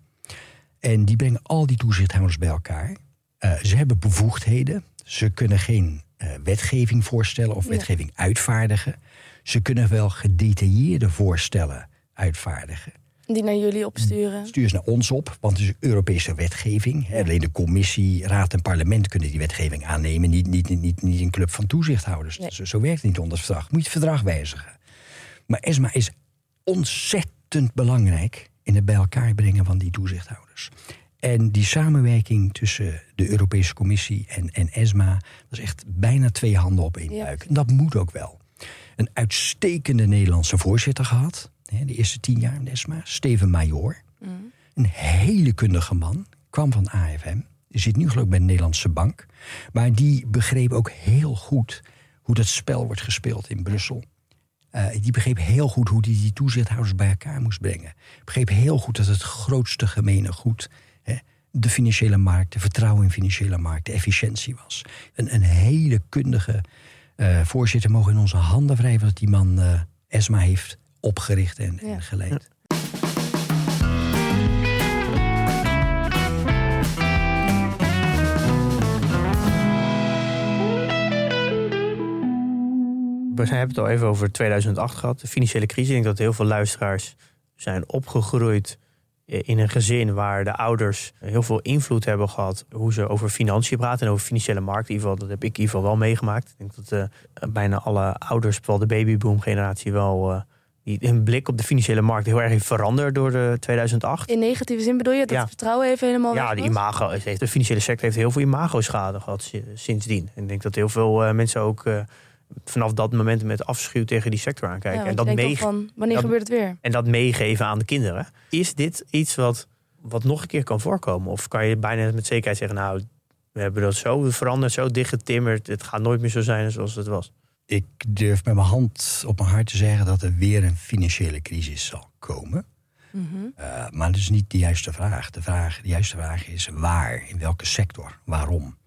En die brengen al die toezichthouders bij elkaar. Eh, ze hebben bevoegdheden. Ze kunnen geen eh, wetgeving voorstellen of Ja. wetgeving uitvaardigen. Ze kunnen wel gedetailleerde voorstellen uitvaardigen. Die naar jullie opsturen. Stuur ze naar ons op, want het is Europese wetgeving. Alleen de commissie, raad en parlement kunnen die wetgeving aannemen. Niet, niet, niet, niet een club van toezichthouders. Nee. Zo, zo werkt het niet onder het verdrag. Moet je het verdrag wijzigen. Maar ESMA is ontzettend belangrijk in het bij elkaar brengen van die toezichthouders. En die samenwerking tussen de Europese Commissie en, en ESMA, dat is echt bijna twee handen op één Ja. buik. En dat moet ook wel. Een uitstekende Nederlandse voorzitter gehad, de eerste tien jaar ESMA, Steven Major. Een hele kundige man, kwam van AFM. Zit nu geloof ik bij de Nederlandse Bank. Maar die begreep ook heel goed hoe dat spel wordt gespeeld in Brussel. Eh, die begreep heel goed hoe die, die toezichthouders bij elkaar moest brengen. Begreep heel goed dat het grootste gemene goed hè, de financiële markt, de vertrouwen in financiële markt, de efficiëntie was. Een, een hele kundige eh, voorzitter mogen in onze handen wrijven dat die man eh, ESMA heeft opgericht en, en Ja. geleid. We hebben het al even over 2008 gehad, de financiële crisis. Ik denk dat heel veel luisteraars zijn opgegroeid in een gezin waar de ouders heel veel invloed hebben gehad hoe ze over financiën praten en over financiële markt. In ieder geval, dat heb ik in ieder geval wel meegemaakt. Ik denk dat eh, bijna alle ouders, vooral de babyboom generatie, wel eh, die hun blik op de financiële markt heel erg heeft veranderd door de 2008. In negatieve zin bedoel je dat Ja. het vertrouwen even helemaal Ja, de imago, heeft, de financiële sector heeft heel veel imago-schade gehad si- sindsdien. En ik denk dat heel veel eh, mensen ook eh, vanaf dat moment met afschuw tegen die sector aankijken. en, dat denkt dan mee, van, wanneer dat- gebeurt het weer? en dat meegeven aan de kinderen. Is dit iets wat, wat nog een keer kan voorkomen? Of kan je bijna met zekerheid zeggen, nou, we hebben dat zo veranderd, zo dichtgetimmerd. Het gaat nooit meer zo zijn zoals het was. Ik durf met mijn hand op mijn hart te zeggen dat er weer een financiële crisis zal komen. Mhm. Eh, maar dat is niet de juiste vraag. De, vraag. de juiste vraag is waar, in welke sector, waarom.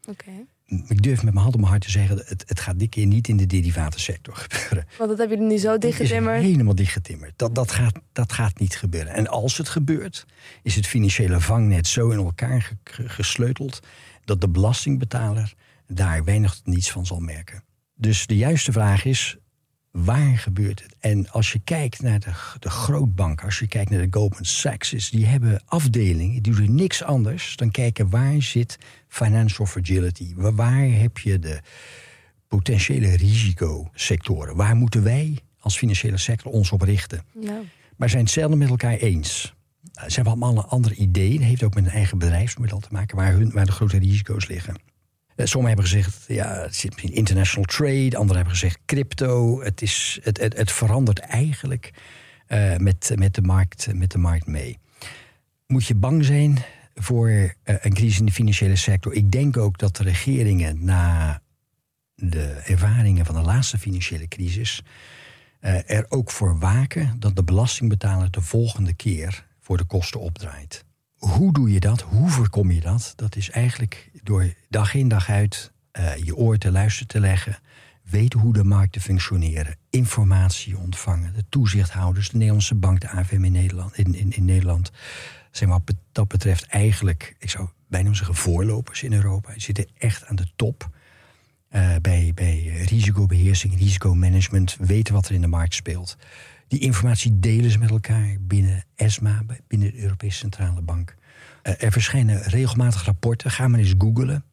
Ik durf met mijn hand op mijn hart te zeggen, het, het gaat dit keer niet in de derivatensector gebeuren. Want dat heb je er nu zo dichtgetimmerd. is helemaal dichtgetimmerd. Dat, dat, gaat, dat gaat niet gebeuren. En als het gebeurt, is het financiële vangnet zo in elkaar ge- ge- gesleuteld dat de belastingbetaler daar weinig tot niets van zal merken. Dus de juiste vraag is, waar gebeurt het? En als je kijkt naar de, de grootbanken, als je kijkt naar de Goldman Sachs, die hebben afdelingen, die doen niks anders dan kijken waar zit financial fragility? Waar, heb je de potentiële risicosectoren? Waar moeten wij als financiële sector ons op richten? Nou, Maar zijn het zelden met elkaar eens. Eh, Ze hebben allemaal een andere ideeën. Dat heeft ook met een eigen bedrijfsmodel te maken waar, hun, waar de grote risico's liggen. Eh, Sommigen hebben gezegd, ja, het zit in international trade. Anderen hebben gezegd crypto. Het, is, het, het, het verandert eigenlijk eh, met, met, de markt, met de markt mee. Moet je bang zijn voor eh, een crisis in de financiële sector? Ik denk ook dat de regeringen na de ervaringen van de laatste financiële crisis er ook voor waken dat de belastingbetaler de volgende keer voor de kosten opdraait. Hoe doe je dat? Hoe voorkom je dat? Dat is eigenlijk door dag in dag uit eh, je oor te luisteren te leggen, weten hoe de markten functioneren, informatie ontvangen, de toezichthouders, de Nederlandse bank, de AFM in Nederland, in, in, in Nederland zijn wat dat betreft eigenlijk, ik zou bijna zeggen, voorlopers in Europa. Die zitten echt aan de top eh, bij, bij risicobeheersing, risicomanagement, weten wat er in de markt speelt. Die informatie delen ze met elkaar binnen ESMA, binnen de Europese Centrale Bank. Eh, er verschijnen regelmatig rapporten. Ga maar eens googlen.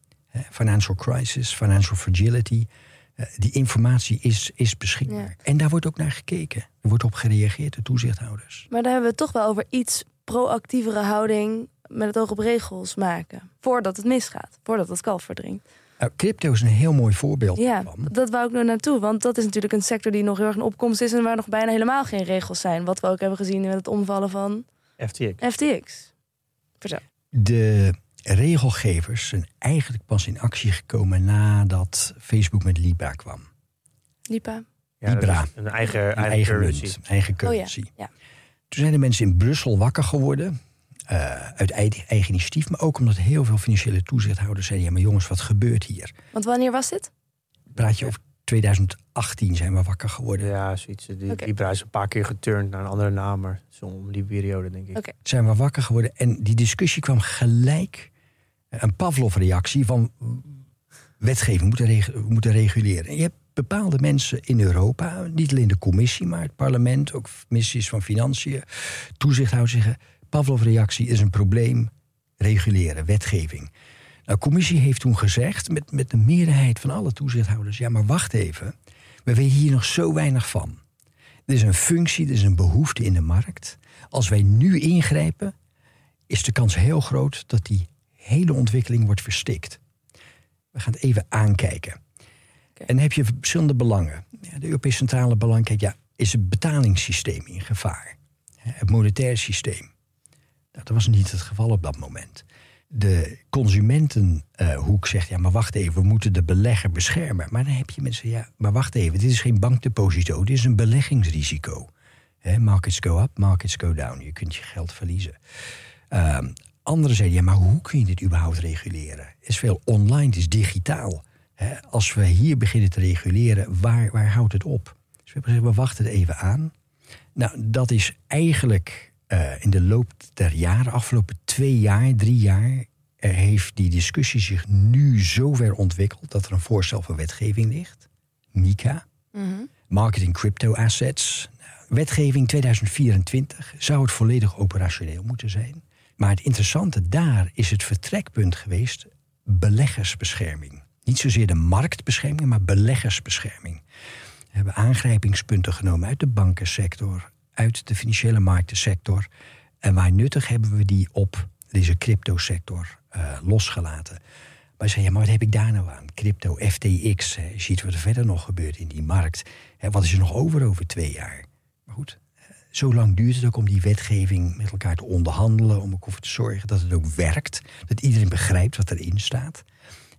Financial crisis, financial fragility. Eh, die informatie is, is beschikbaar. En daar wordt ook naar gekeken. Er wordt op gereageerd door toezichthouders. maar daar hebben we het toch wel over iets proactievere houding met het oog op regels maken. Voordat het misgaat. Voordat het kalf verdrinkt. Nou, crypto is een heel mooi voorbeeld Ja, daarvan. dat wou ik nog naartoe. Want dat is natuurlijk een sector die nog heel erg in opkomst is... en waar nog bijna helemaal geen regels zijn. Wat we ook hebben gezien met het omvallen van FTX. FTX. Vertel. De regelgevers zijn eigenlijk pas in actie gekomen nadat Facebook met Libra kwam. Ja, Libra. is Een eigen, Een eigen, eigen currency. munt, eigen Oh ja, currency. ja. Toen zijn de mensen in Brussel wakker geworden. Eh, uit eigen, eigen initiatief, maar ook omdat heel veel financiële toezichthouders zeiden: ja, maar jongens, wat gebeurt hier? Want wanneer was dit? Praat je over 2018 zijn we wakker geworden. Ja, zoiets. Die, is een paar keer geturnd naar een andere naam, maar zo om die periode, denk ik. Zijn we wakker geworden en die discussie kwam gelijk Een Pavlov-reactie van wetgeving moeten, reg moeten reguleren. En je hebt bepaalde mensen in Europa, niet alleen de commissie, maar het parlement, ook missies van financiën, toezichthouders zeggen: Pavlov-reactie is een probleem, reguleren, wetgeving. Nou, de commissie heeft toen gezegd, met, met de meerderheid van alle toezichthouders: ja, maar wacht even, we weten hier nog zo weinig van. Er is een functie, er is een behoefte in de markt. Als wij nu ingrijpen, is de kans heel groot dat die hele ontwikkeling wordt verstikt. We gaan het even aankijken. En dan heb je verschillende belangen. Ja, de Europese Centrale Bank kijkt, ja, is het betalingssysteem in gevaar? Het monetair systeem. Dat was niet het geval op dat moment. De consumentenhoek zegt, ja, maar wacht even, we moeten de belegger beschermen. Maar dan heb je mensen, ja, maar wacht even, dit is geen bankdeposito, dit is een beleggingsrisico. markets go up, markets go down. Je kunt je geld verliezen. Uh, anderen zeiden, ja, maar hoe kun je dit überhaupt reguleren? Het is veel online, het is digitaal. als we hier beginnen te reguleren, waar, waar houdt het op? Dus we hebben gezegd, we wachten het even aan. Nou, dat is eigenlijk in de loop der jaren, afgelopen twee jaar, drie jaar, heeft die discussie zich nu zover ontwikkeld dat er een voorstel voor wetgeving ligt. MICA, Mhm. Marketing Crypto Assets. Wetgeving 2024 zou het volledig operationeel moeten zijn. Maar het interessante daar is het vertrekpunt geweest beleggersbescherming. Niet zozeer de marktbescherming, maar beleggersbescherming. We hebben aangrijpingspunten genomen uit de bankensector, uit de financiële marktensector. En waar nuttig hebben we die op deze cryptosector uh, losgelaten. Maar zei, ja, maar wat heb ik daar nou aan? Crypto, FTX, ziet wat er verder nog gebeurt in die markt. Hè, wat is er nog over over twee jaar? Maar goed, zo lang duurt het ook om die wetgeving met elkaar te onderhandelen. Om ervoor te zorgen dat het ook werkt. Dat iedereen begrijpt wat erin staat.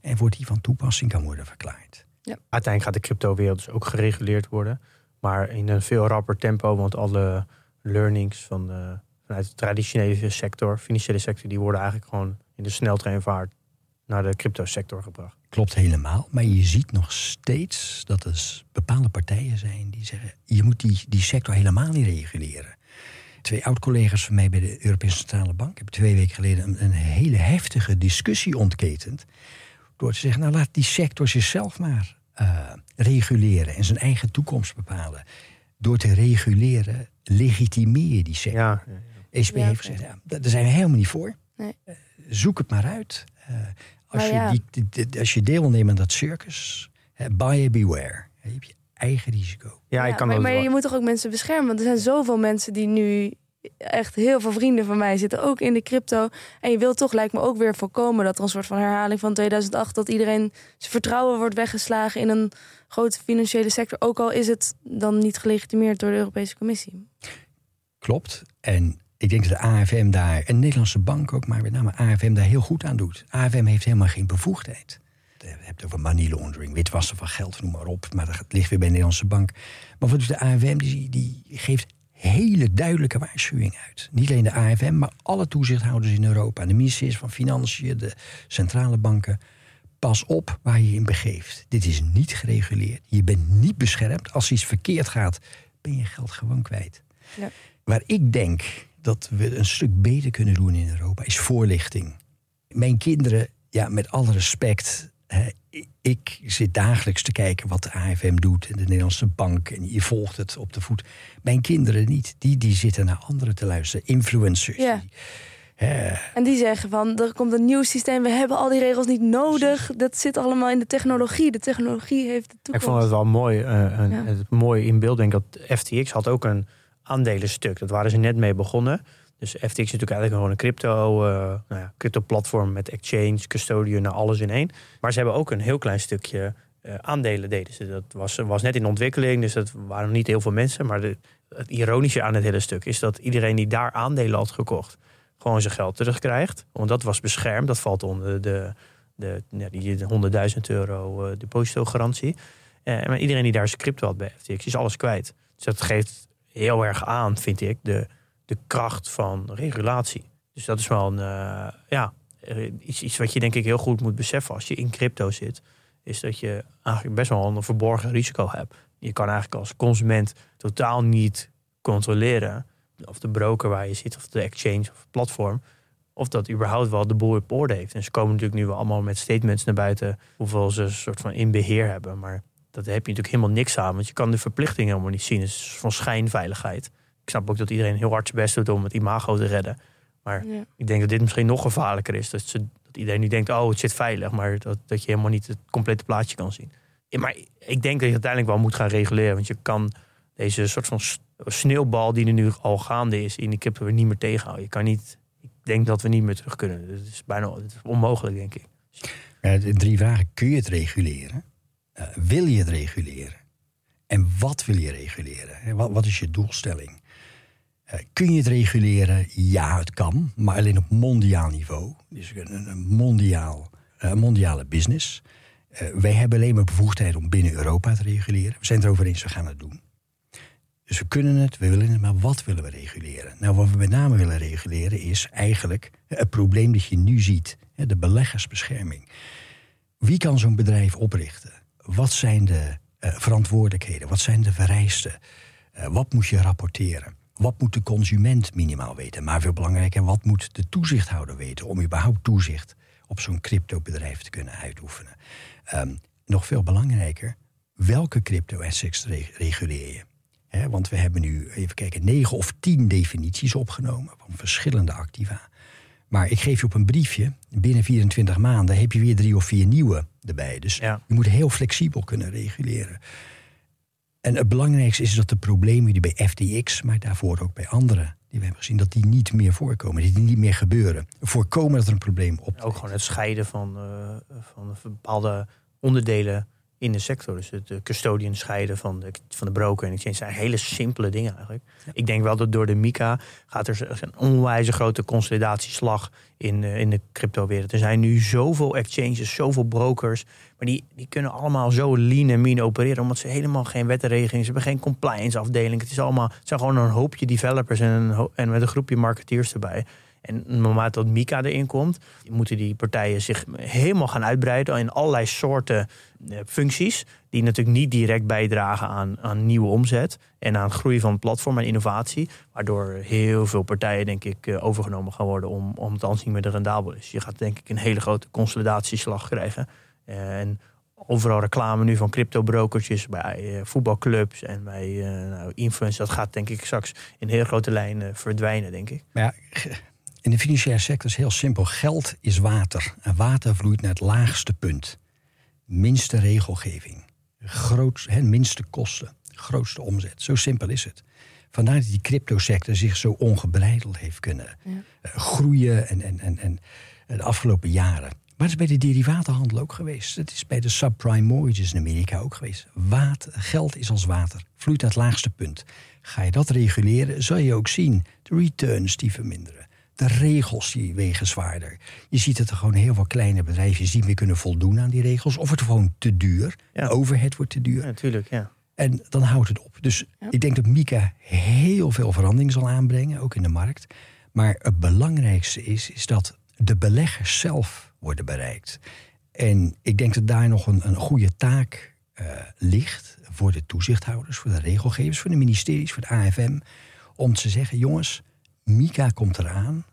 En wordt die van toepassing kan worden verklaard. Ja. Uiteindelijk gaat de cryptowereld dus ook gereguleerd worden. Maar in een veel rapper tempo. Want alle learnings van de, vanuit de traditionele sector, financiële sector, die worden eigenlijk gewoon in de sneltreinvaart naar de cryptosector gebracht. Klopt helemaal. Maar je ziet nog steeds dat er bepaalde partijen zijn die zeggen: je moet die, die sector helemaal niet reguleren. Twee oud-collega's van mij bij de Europese Centrale Bank hebben twee weken geleden een, een, hele heftige discussie ontketend. Door te zeggen: nou laat die sector zichzelf maar uh, reguleren en zijn eigen toekomst bepalen. Door te reguleren legitimeer je die sector. Ja, ja, ja. ECB heeft gezegd: ja, daar zijn we helemaal niet voor. Nee. Uh, zoek het maar uit. Uh, als, Maar je ja. die, die- als je deelneemt aan dat circus, hè, buyer beware. Je hebt je eigen risico. Ja, ik kan maar, maar je moet toch ook mensen beschermen? Want er zijn zoveel mensen die nu echt heel veel vrienden van mij zitten ook in de crypto. En je wilt toch, lijkt me ook weer voorkomen dat er een soort van herhaling van 2008 dat iedereen zijn vertrouwen wordt weggeslagen in een grote financiële sector. Ook al is het dan niet gelegitimeerd door de Europese Commissie. Klopt. En ik denk dat de AFM daar, en de Nederlandse bank ook, maar met name AFM daar heel goed aan doet. AFM heeft helemaal geen bevoegdheid. Je hebt het over money laundering, witwassen van geld, noem maar op. Maar dat ligt weer bij de Nederlandse bank. Maar wat doet de AFM? Die, die geeft hele duidelijke waarschuwingen uit. Niet alleen de AFM, maar alle toezichthouders in Europa. De ministeries van Financiën, de centrale banken. Pas op waar je je in begeeft. Dit is niet gereguleerd. Je bent niet beschermd. Als iets verkeerd gaat, ben je geld gewoon kwijt. Ja. Waar ik denk dat we een stuk beter kunnen doen in Europa, is voorlichting. Mijn kinderen, ja, met alle respect. Hè, ik- ik zit dagelijks te kijken wat de AFM doet en de Nederlandse bank. En je volgt het op de voet. Mijn kinderen niet. Die, die zitten naar anderen te luisteren. Influencers. Ja. die- En die zeggen van, er komt een nieuw systeem, we hebben al die regels niet nodig. Dat zit allemaal in de technologie. De technologie heeft de Ik toekomst. vond het wel mooi, eh, een, Ja. het mooi in beeld. Denk ik dat FTX had ook een aandelenstuk. Dat waren ze net mee begonnen. Dus FTX is natuurlijk eigenlijk gewoon een crypto, eh nou ja, crypto platform met exchange, custodian, nou, alles in één. Maar ze hebben ook een heel klein stukje eh, aandelen deden ze. Dat was, was net in ontwikkeling, dus dat waren niet heel veel mensen. Maar het ironische aan het hele stuk is dat iedereen die daar aandelen had gekocht, gewoon zijn geld terugkrijgt. Want dat was beschermd. Dat valt onder de, de, die 100.000 euro eh depositogarantie. Maar iedereen die daar zijn crypto had bij FTX is alles kwijt. Dus dat geeft heel erg aan, vind ik, de, de kracht van regulatie. Dus dat is wel een, eh, ja, iets, iets wat je denk ik heel goed moet beseffen als je in crypto zit. Is dat je eigenlijk best wel een verborgen risico hebt. Je kan eigenlijk als consument totaal niet controleren of de broker waar je zit, of de exchange of het platform, of dat überhaupt wel de boel op orde heeft. En ze komen natuurlijk nu allemaal met statements naar buiten hoeveel ze een soort van in beheer hebben. Maar dat heb je natuurlijk helemaal niks aan, want je kan de verplichting helemaal niet zien. Het is van schijnveiligheid. Ik snap ook dat iedereen heel hard zijn best doet om het imago te redden. Maar Ja. ik denk dat dit misschien nog gevaarlijker is. Dat, ze, dat iedereen nu denkt, oh, het zit veilig. Maar dat, dat je helemaal niet het complete plaatje kan zien. Ja, maar ik denk dat je uiteindelijk wel moet gaan reguleren. Want je kan deze soort van sneeuwbal die er nu al gaande is... in die kippen weer niet meer tegenhouden. Je kan niet... Ik denk dat we niet meer terug kunnen. Het is bijna het is onmogelijk, denk ik. Ja, de drie vragen. Kun je het reguleren? Eh, wil je het reguleren? En wat wil je reguleren? Hè, Wat, wat is je doelstelling? Eh, kun je het reguleren? Ja, het kan. Maar alleen op mondiaal niveau. Dus een, mondiaal, eh, mondiale business. Eh, wij hebben alleen maar bevoegdheid om binnen Europa te reguleren. We zijn het erover eens, we gaan het doen. Dus we kunnen het, we willen het, maar wat willen we reguleren? Nou, wat we met name willen reguleren is eigenlijk het probleem dat je nu ziet. De beleggersbescherming. Wie kan zo'n bedrijf oprichten? Wat zijn de verantwoordelijkheden? Wat zijn de vereisten? Wat moet je rapporteren? Wat moet de consument minimaal weten? Maar veel belangrijker, wat moet de toezichthouder weten om überhaupt toezicht op zo'n cryptobedrijf te kunnen uitoefenen? Ehm, nog veel belangrijker, welke crypto-assets re- reguleer je? Want we hebben nu, even kijken, negen of tien definities opgenomen van verschillende activa. Maar ik geef je op een briefje, binnen 24 maanden heb je weer drie of vier nieuwe erbij. Dus Ja. je moet heel flexibel kunnen reguleren. En het belangrijkste is dat de problemen die bij FTX, maar daarvoor ook bij anderen die we hebben gezien, dat die niet meer voorkomen, die niet meer gebeuren. Voorkomen dat er een probleem op. Ook gewoon het scheiden van, eh, van bepaalde onderdelen in de sector. Dus het eh, custodian scheiden van de, van de broker en exchange zijn hele simpele dingen eigenlijk. Ik denk wel dat door de MICA gaat er een onwijze grote consolidatieslag in, eh, in de cryptowereld. Er zijn nu zoveel exchanges, zoveel brokers. Maar die, die kunnen allemaal zo lean en mean opereren. Omdat ze helemaal geen wet en regelingen. Ze hebben geen compliance afdeling. Het, is allemaal, het zijn gewoon een hoopje developers en, een, ho- en met een groepje marketeers erbij. En moment dat Mika erin komt, moeten die partijen zich helemaal gaan uitbreiden in allerlei soorten eh, functies. Die natuurlijk niet direct bijdragen aan, aan nieuwe omzet en aan groei van platform en innovatie. Waardoor heel veel partijen, denk ik, eh, overgenomen gaan worden om, om het anders niet meer rendabel is. Je gaat denk ik een hele grote consolidatieslag krijgen. Eh, En overal reclame nu van crypto-brokertjes bij voetbalclubs en bij nou, influencers. Dat gaat denk ik straks in heel grote lijnen verdwijnen, denk ik. Ja, in de financiële sector is heel simpel. Geld is water. En water vloeit naar het laagste punt. Minste regelgeving. Groot, hè, minste kosten. Grootste omzet. Zo simpel is het. Vandaar dat die cryptosector zich zo ongebreideld heeft kunnen Ja. eh, groeien en, en, en, en de afgelopen jaren. Maar het is bij de derivatenhandel ook geweest. Het is bij de subprime mortgages in Amerika ook geweest. Water, geld is als water. Vloeit naar het laagste punt. Ga je dat reguleren, zal je ook zien. De returns die verminderen. De regels die wegen zwaarder. Je ziet dat er gewoon heel veel kleine bedrijfjes niet meer kunnen voldoen aan die regels. Of het gewoon te duur. Ja. De overhead wordt te duur. Ja, natuurlijk, ja. En dan houdt het op. Dus Ja. ik denk dat Mika heel veel verandering zal aanbrengen, ook in de markt. Maar het belangrijkste is, is dat de beleggers zelf worden bereikt. En ik denk dat daar nog een, een goede taak eh, ligt voor de toezichthouders, voor de regelgevers, voor de ministeries, voor de AFM. Om te zeggen, jongens, Mika komt eraan,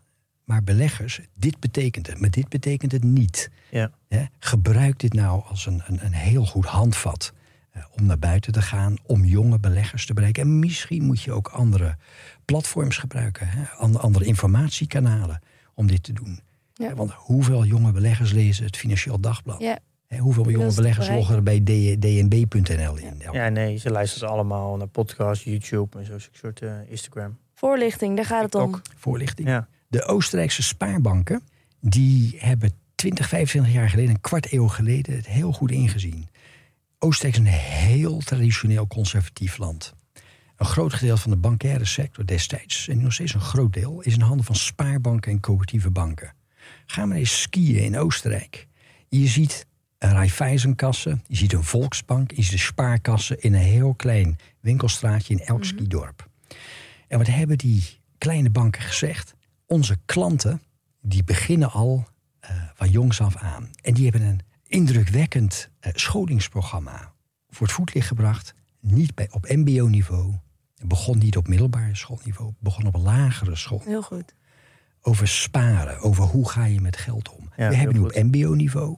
maar beleggers, dit betekent het, maar dit betekent het niet. ja. Hè, gebruik dit nou als een, een, een heel goed handvat eh, om naar buiten te gaan, om jonge beleggers te bereiken. En misschien moet je ook andere platforms gebruiken, andere informatiekanalen om dit te doen. Ja. Want hoeveel jonge beleggers lezen het Financieel Dagblad? Ja, Hè, hoeveel jonge beleggers loggen er bij dnb.nl in? Ja. ja, nee, ze luisteren allemaal naar podcasts, YouTube en zo'n soort eh, Instagram. Voorlichting, daar gaat het om. Voorlichting. Ja. De Oostenrijkse spaarbanken, die hebben 20, 25 jaar geleden, een kwart eeuw geleden, het heel goed ingezien. Oostenrijk is een heel traditioneel conservatief land. Een groot gedeelte van de bankaire sector destijds, en nog steeds een groot deel, is in handen van spaarbanken en coöperatieve banken. Ga maar eens skiën in Oostenrijk. Je ziet een Raiffeisenkassen, je ziet een Volksbank, je ziet de spaarkassen in een heel klein winkelstraatje in elk skidorp. En wat hebben die kleine banken gezegd? Onze klanten, die beginnen al eh, van jongs af aan. En die hebben een indrukwekkend eh, scholingsprogramma voor het voetlicht gebracht. Niet bij, op mbo-niveau. Begon niet op middelbare schoolniveau. Begon op lagere school. Heel goed. over sparen, over hoe ga je met geld om. Ja, we hebben nu op mbo-niveau,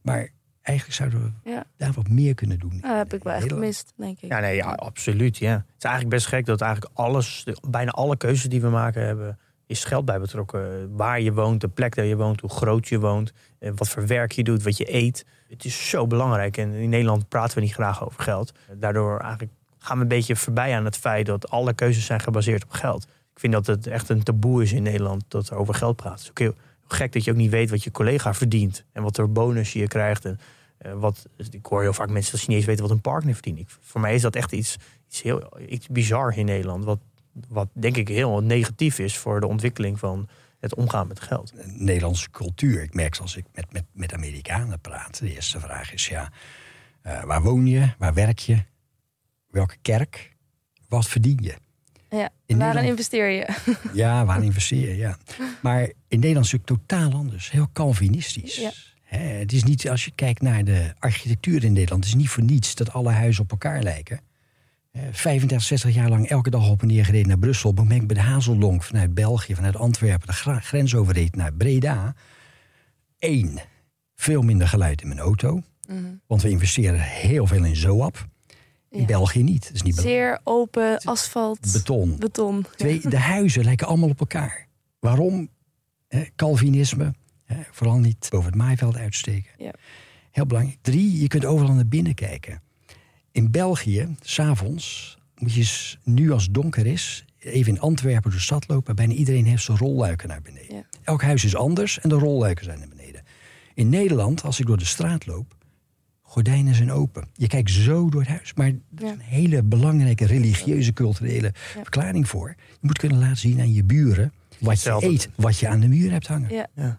maar eigenlijk zouden we Ja. daar wat meer kunnen doen. Ah, dat heb ik wel echt gemist, denk ik. Ja, nee, ja, absoluut. Ja. Het is eigenlijk best gek dat eigenlijk alles, bijna alle keuzes die we maken hebben, is geld bij betrokken. Waar je woont, de plek waar je woont, hoe groot je woont, eh, wat voor werk je doet, wat je eet. Het is zo belangrijk. En in Nederland praten we niet graag over geld. Daardoor eigenlijk gaan we een beetje voorbij aan het feit dat alle keuzes zijn gebaseerd op geld. Ik vind dat het echt een taboe is in Nederland dat er over geld praat. Heel gek dat je ook niet weet wat je collega verdient en wat voor bonus je krijgt. En, eh, wat, ik hoor heel vaak mensen dat ze niet weten wat een partner verdient. Ik, voor mij is dat echt iets, iets heel iets bizar in Nederland. Wat, wat denk ik heel negatief is voor de ontwikkeling van het omgaan met geld. Nederlandse cultuur. Ik merk als ik met, met, met Amerikanen praat. De eerste vraag is ja, eh, waar woon je? Waar werk je? Welke kerk? Wat verdien je? Ja, In waarin Nederland- investeer je? Ja, waar investeer je? Ja. Maar in Nederland is het natuurlijk totaal anders. Heel Calvinistisch. Ja. Hè, het is niet, als je kijkt naar de architectuur in Nederland, het is niet voor niets dat alle huizen op elkaar lijken. Eh, 35, 60 jaar lang elke dag op en neer gereden naar Brussel. Op het moment bij de Hazeldonk vanuit België, vanuit Antwerpen, de grens overreed naar Breda. Eén, veel minder geluid in mijn auto. Mhm. Want we investeren heel veel in ZOAP. In. België niet. Dat is niet. Zeer open, asfalt, Beton. beton. Twee, de huizen lijken allemaal op elkaar. Waarom? Hè, Calvinisme. Hè, vooral niet boven het maaiveld uitsteken. Ja. Heel belangrijk. Drie, je kunt overal naar binnen kijken. In België, s'avonds, moet je nu als het donker is... even in Antwerpen door de stad lopen. Bijna iedereen heeft zijn rolluiken naar beneden. Ja. Elk huis is anders en de rolluiken zijn naar beneden. In Nederland, als ik door de straat loop... gordijnen zijn open. Je kijkt zo door het huis. Maar dat is Ja. een hele belangrijke religieuze, culturele Ja. verklaring voor. Je moet kunnen laten zien aan je buren wat je eet, wat je aan de muur hebt hangen. Ja. Ja.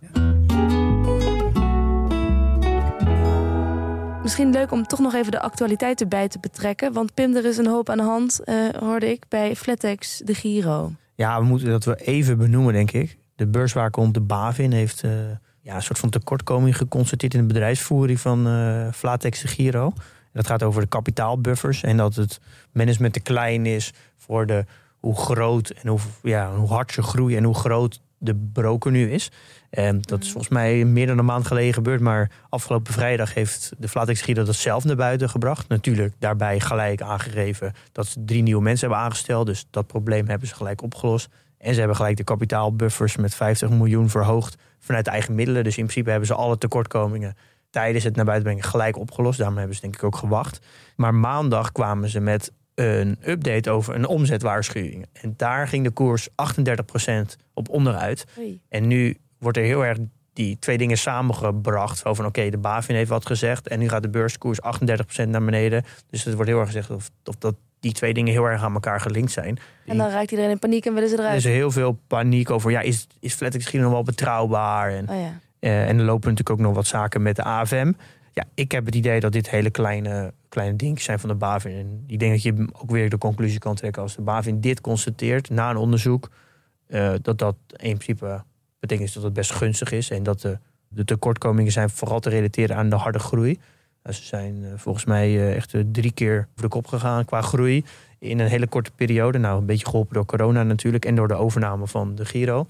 Misschien leuk om toch nog even de actualiteit erbij te betrekken. Want Pim, er is een hoop aan de hand, eh, hoorde ik, bij Flatex de Giro. Ja, we moeten dat we even benoemen, denk ik. De beurswaakhond, de BaVin, heeft eh, ja, een soort van tekortkoming geconstateerd in de bedrijfsvoering van eh Flatex de Giro. En dat gaat over de kapitaalbuffers en dat het management te klein is voor de, hoe groot en hoe, ja, hoe hard ze groeien en hoe groot de broker nu is. En dat is volgens mij meer dan een maand geleden gebeurd. Maar afgelopen vrijdag heeft de Flatex Giro dat zelf naar buiten gebracht. Natuurlijk daarbij gelijk aangegeven dat ze drie nieuwe mensen hebben aangesteld. Dus dat probleem hebben ze gelijk opgelost. En ze hebben gelijk de kapitaalbuffers met 50 miljoen verhoogd vanuit eigen middelen. Dus in principe hebben ze alle tekortkomingen tijdens het naar buiten brengen gelijk opgelost. Daarom hebben ze denk ik ook gewacht. Maar maandag kwamen ze met een update over een omzetwaarschuwing. En daar ging de koers 38% op onderuit. Oei. En nu wordt er heel erg die twee dingen samengebracht. Van oké, de BaFin heeft wat gezegd. En nu gaat de beurskoers 38% naar beneden. Dus het wordt heel erg gezegd of, of dat die twee dingen heel erg aan elkaar gelinkt zijn. En dan raakt iedereen in paniek en willen ze Er eruit. is heel veel paniek over, ja, is, is misschien nog wel betrouwbaar? En, Oh ja. eh, en er lopen natuurlijk ook nog wat zaken met de AFM. Ja, ik heb het idee dat dit hele kleine, kleine dingetjes zijn van de BaFin. En ik denk dat je ook weer de conclusie kan trekken als de BaFin dit constateert na een onderzoek. eh, dat dat in principe betekent dat het best gunstig is. En dat de, de tekortkomingen zijn vooral te relateren aan de harde groei. Ze zijn eh, volgens mij eh, echt eh, drie keer over de kop gegaan qua groei. In een hele korte periode. Nou, een beetje geholpen door corona natuurlijk. En door de overname van de Giro.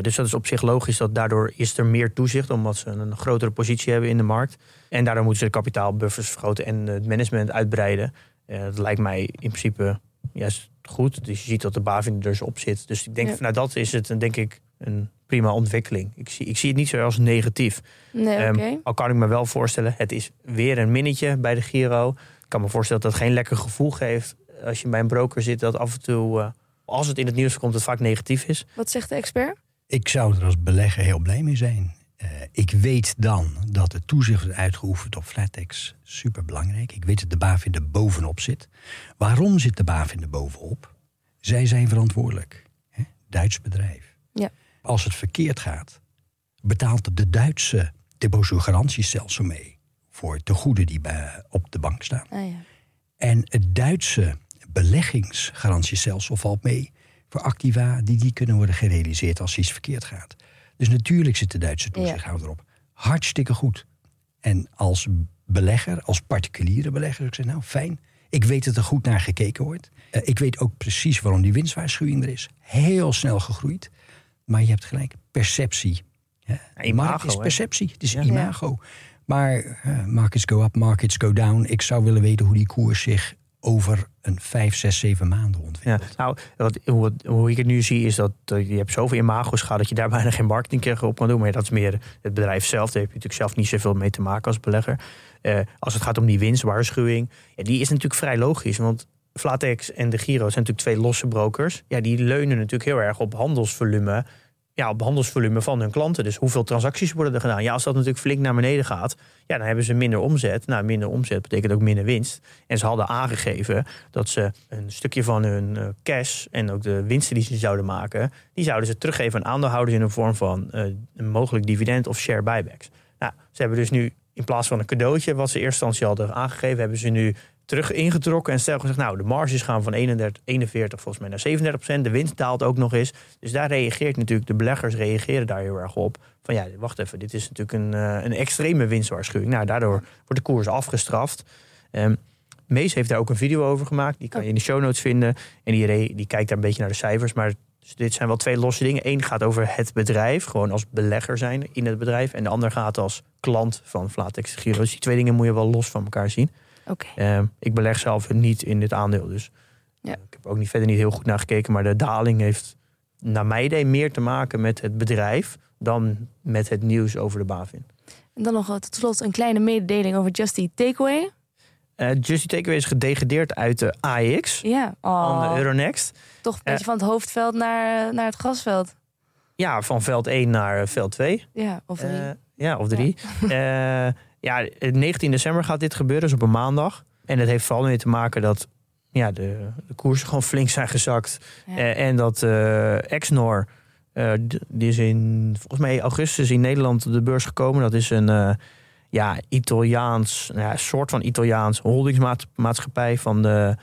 Dus dat is op zich logisch dat daardoor is er meer toezicht, omdat ze een grotere positie hebben in de markt. En daardoor moeten ze de kapitaalbuffers vergroten en het management uitbreiden. Dat lijkt mij in principe juist goed. Dus je ziet dat de BaFin er dus op zit. Dus ik denk Ja. vanuit dat is het denk ik een prima ontwikkeling. Ik zie, ik zie het niet zo als negatief. Nee, Ehm, oké. al kan ik me wel voorstellen, het is weer een minnetje bij de Giro. Ik kan me voorstellen dat dat geen lekker gevoel geeft als je bij een broker zit dat af en toe, eh, als het in het nieuws komt, het vaak negatief is. Wat zegt de expert? Ik zou er als belegger heel blij mee zijn. Eh, ik weet dan dat het toezicht wordt uitgeoefend op Flatex. Super belangrijk. Ik weet dat de BaFin er bovenop zit. Waarom zit de BaFin er bovenop? Zij zijn verantwoordelijk. Hè? Duits bedrijf. Als het verkeerd gaat, betaalt de Duitse depositogarantiestelsel mee. Voor de goeden die op de bank staan. Ah, ja. En het Duitse beleggingsgarantiestelsel valt mee voor activa die niet kunnen worden gerealiseerd als iets verkeerd gaat. Dus natuurlijk zit de Duitse toezichthouder op. Hartstikke goed. En als belegger, als particuliere belegger, zou ik zeggen, nou fijn. Ik weet dat er goed naar gekeken wordt. Eh, ik weet ook precies waarom die winstwaarschuwing er is. Heel snel gegroeid. Maar je hebt gelijk, perceptie. Ja, imago, markt is hè? perceptie, het is Ja. imago. Maar eh, markets go up, markets go down. Ik zou willen weten hoe die koers zich over een vijf, zes, zeven maanden Ja, ontwikkelt. nou, wat, hoe ik het nu zie is dat eh, je hebt zoveel imago's gehad dat je daar bijna geen marketing op kan doen. Maar dat is meer het bedrijf zelf. Daar heb je natuurlijk zelf niet zoveel mee te maken als belegger. Eh, als het gaat om die winstwaarschuwing, ja, die is natuurlijk vrij logisch. Want Flatex en de Giro zijn natuurlijk twee losse brokers. Ja, die leunen natuurlijk heel erg op handelsvolume. Ja, op handelsvolume van hun klanten. Dus hoeveel transacties worden er gedaan? Ja, als dat natuurlijk flink naar beneden gaat, ja, dan hebben ze minder omzet. Nou, minder omzet betekent ook minder winst. En ze hadden aangegeven dat ze een stukje van hun eh, cash en ook de winsten die ze zouden maken, die zouden ze teruggeven aan aandeelhouders in de vorm van eh, een mogelijk dividend of share buybacks. Nou, ze hebben dus nu in plaats van een cadeautje wat ze in eerste instantie hadden aangegeven, hebben ze nu terug ingetrokken en stel gezegd, nou, de marges gaan van 31, 41 volgens mij naar 37 procent. De winst daalt ook nog eens. Dus daar reageert natuurlijk, de beleggers reageren daar heel erg op. Van ja, wacht even, dit is natuurlijk een, eh, een extreme winstwaarschuwing. Nou, daardoor wordt de koers afgestraft. Ehm, Mees heeft daar ook een video over gemaakt. Die kan je in de show notes vinden. En die, die kijkt daar een beetje naar de cijfers. Maar dus dit zijn wel twee losse dingen. Eén gaat over het bedrijf, gewoon als belegger zijn in het bedrijf. En de ander gaat als klant van Flatex Giro. Dus die twee dingen moet je wel los van elkaar zien. Ehm, ik beleg zelf niet in dit aandeel. Dus Ja. eh, ik heb ook niet, verder niet heel goed naar gekeken. Maar de daling heeft naar mijn idee meer te maken met het bedrijf dan met het nieuws over de BaFin. En dan nog eh, tot slot een kleine mededeling over Just Eat Takeaway. Eh Justy Takeaway is gedegradeerd uit de AEX Ja, van oh, de Euronext. toch een beetje van het hoofdveld naar, naar het grasveld. Ja, van veld 1 naar eh, veld 2. Ja, of drie. Eh, ja, of drie. Ja. Ja, 19 december gaat dit gebeuren, dus op een maandag. En het heeft vooral mee te maken dat ja, de, de koersen gewoon flink zijn gezakt. Ja. Eh, en dat eh Exnor, eh, die is in volgens mij augustus in Nederland op de beurs gekomen. Dat is een eh, ja, Italiaans, nou ja, soort van Italiaans holdingsmaatschappij van de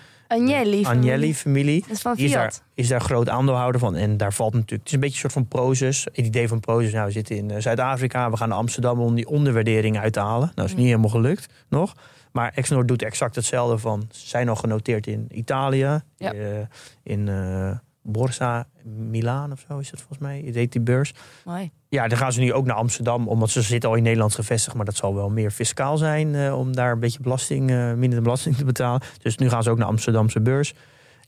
Agnelli-familie. Dat is van Die is daar, Fiat. is daar groot aandeelhouder van. En daar valt natuurlijk... Het is een beetje een soort van Prozus. Het idee van Prozus, nou, we zitten in eh, Zuid-Afrika. We gaan naar Amsterdam om die onderwaardering uit te halen. Nou, is niet helemaal gelukt nog. Maar Exnor doet exact hetzelfde van... Ze zijn al genoteerd in Italië. Ja. eh, in eh, Borsa Milaan of zo is dat volgens mij. Het heet die beurs. Mooi. Ja, dan gaan ze nu ook naar Amsterdam. Omdat ze zitten al in Nederland gevestigd. Maar dat zal wel meer fiscaal zijn. eh, om daar een beetje belasting, eh, minder belasting te betalen. Dus nu gaan ze ook naar Amsterdamse beurs.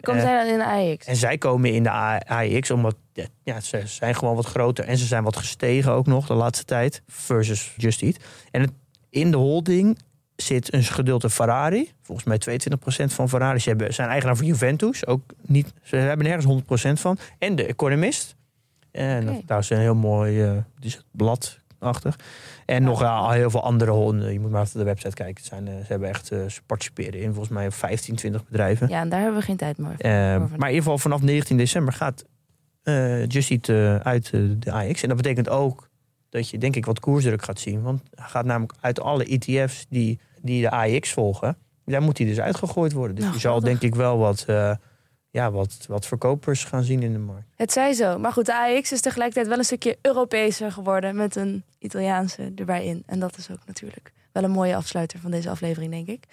Komen Eh, zij dan in de AX? en zij komen in de AEX omdat ja, ja, ze zijn gewoon wat groter en ze zijn wat gestegen ook nog de laatste tijd versus Just Eat. En het, in de holding zit een gedeelte Ferrari, volgens mij 22% van Ferrari. Ze hebben, zijn eigenaar van Juventus, ook niet, ze hebben nergens 100% van. En de Economist. En daar is een heel mooi eh, die is bladachtig. En nog eh, heel veel andere honden. Je moet maar even de website kijken. Het zijn, eh, ze hebben echt, eh, ze participeren in volgens mij 15, 20 bedrijven. Ja, en daar hebben we geen tijd meer voor. Eh, maar in ieder geval vanaf 19 december gaat eh Just Eat eh, uit eh, de AX. En dat betekent ook dat je denk ik wat koersdruk gaat zien. Want hij gaat namelijk uit alle ETF's die, die de AX volgen... daar moet hij dus uitgegooid worden. Dus Nou, je zal denk ik wel wat, eh, ja, wat, wat verkopers gaan zien in de markt. Het zij zo. Maar goed, de AX is tegelijkertijd wel een stukje Europeeser geworden. Met een Italiaanse erbij in. En dat is ook natuurlijk wel een mooie afsluiter van deze aflevering, denk ik.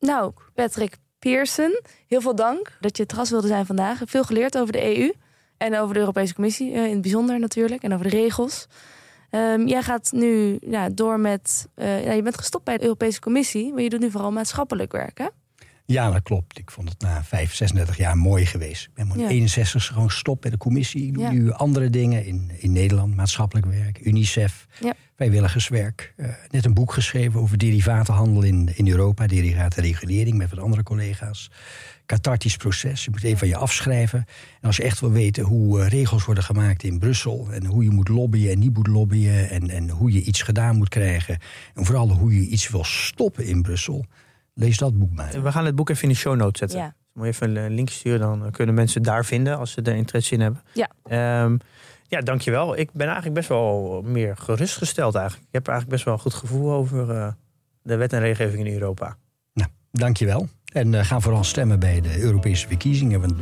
Nou, Patrick Pearson, heel veel dank dat je gast wilde zijn vandaag. Veel geleerd over de EU. En over de Europese Commissie eh, in het bijzonder natuurlijk. En over de regels. Ehm, jij gaat nu ja, door met... eh, ja, je bent gestopt bij de Europese Commissie. Maar je doet nu vooral maatschappelijk werk, hè? Ja, dat klopt. Ik vond het na 5, 36 jaar mooi geweest. Ik ben maar Ja. 61 gewoon stop bij de commissie. Ik doe Ja. nu andere dingen in, in Nederland. Maatschappelijk werk, UNICEF, Ja. vrijwilligerswerk. Eh, net een boek geschreven over derivatenhandel in, in Europa. Derivatenregulering met wat andere collega's. Cathartisch proces. Je moet even van je afschrijven. En als je echt wil weten hoe eh, regels worden gemaakt in Brussel... en hoe je moet lobbyen en niet moet lobbyen... En, en hoe je iets gedaan moet krijgen... en vooral hoe je iets wil stoppen in Brussel... lees dat boek maar. We gaan het boek even in de show notes zetten. Ja. Moet je even een link sturen, dan kunnen mensen het daar vinden als ze er interesse in hebben. Ja. Ehm, ja, dankjewel. Ik ben eigenlijk best wel meer gerustgesteld eigenlijk. Ik heb eigenlijk best wel een goed gevoel over eh, de wet en regelgeving in Europa. Nou, dankjewel. En eh, ga vooral stemmen bij de Europese verkiezingen. Want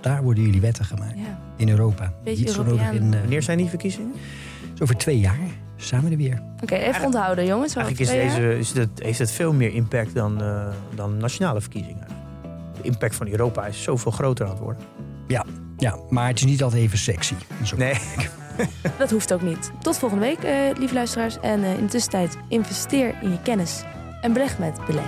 daar worden jullie wetten gemaakt. ja. In Europa. Beetje Niet zo nodig in... eh, Wanneer zijn die verkiezingen? zo over twee jaar we er weer. Oké, even onthouden, jongens. Eigenlijk is deze, is het, heeft het veel meer impact dan, eh, dan nationale verkiezingen. De impact van Europa is zoveel groter aan het worden. Ja, maar het is niet altijd even sexy. Dat Nee. Dat hoeft ook niet. Tot volgende week, eh, lieve luisteraars. En eh, in de tussentijd investeer in je kennis en beleg met beleid.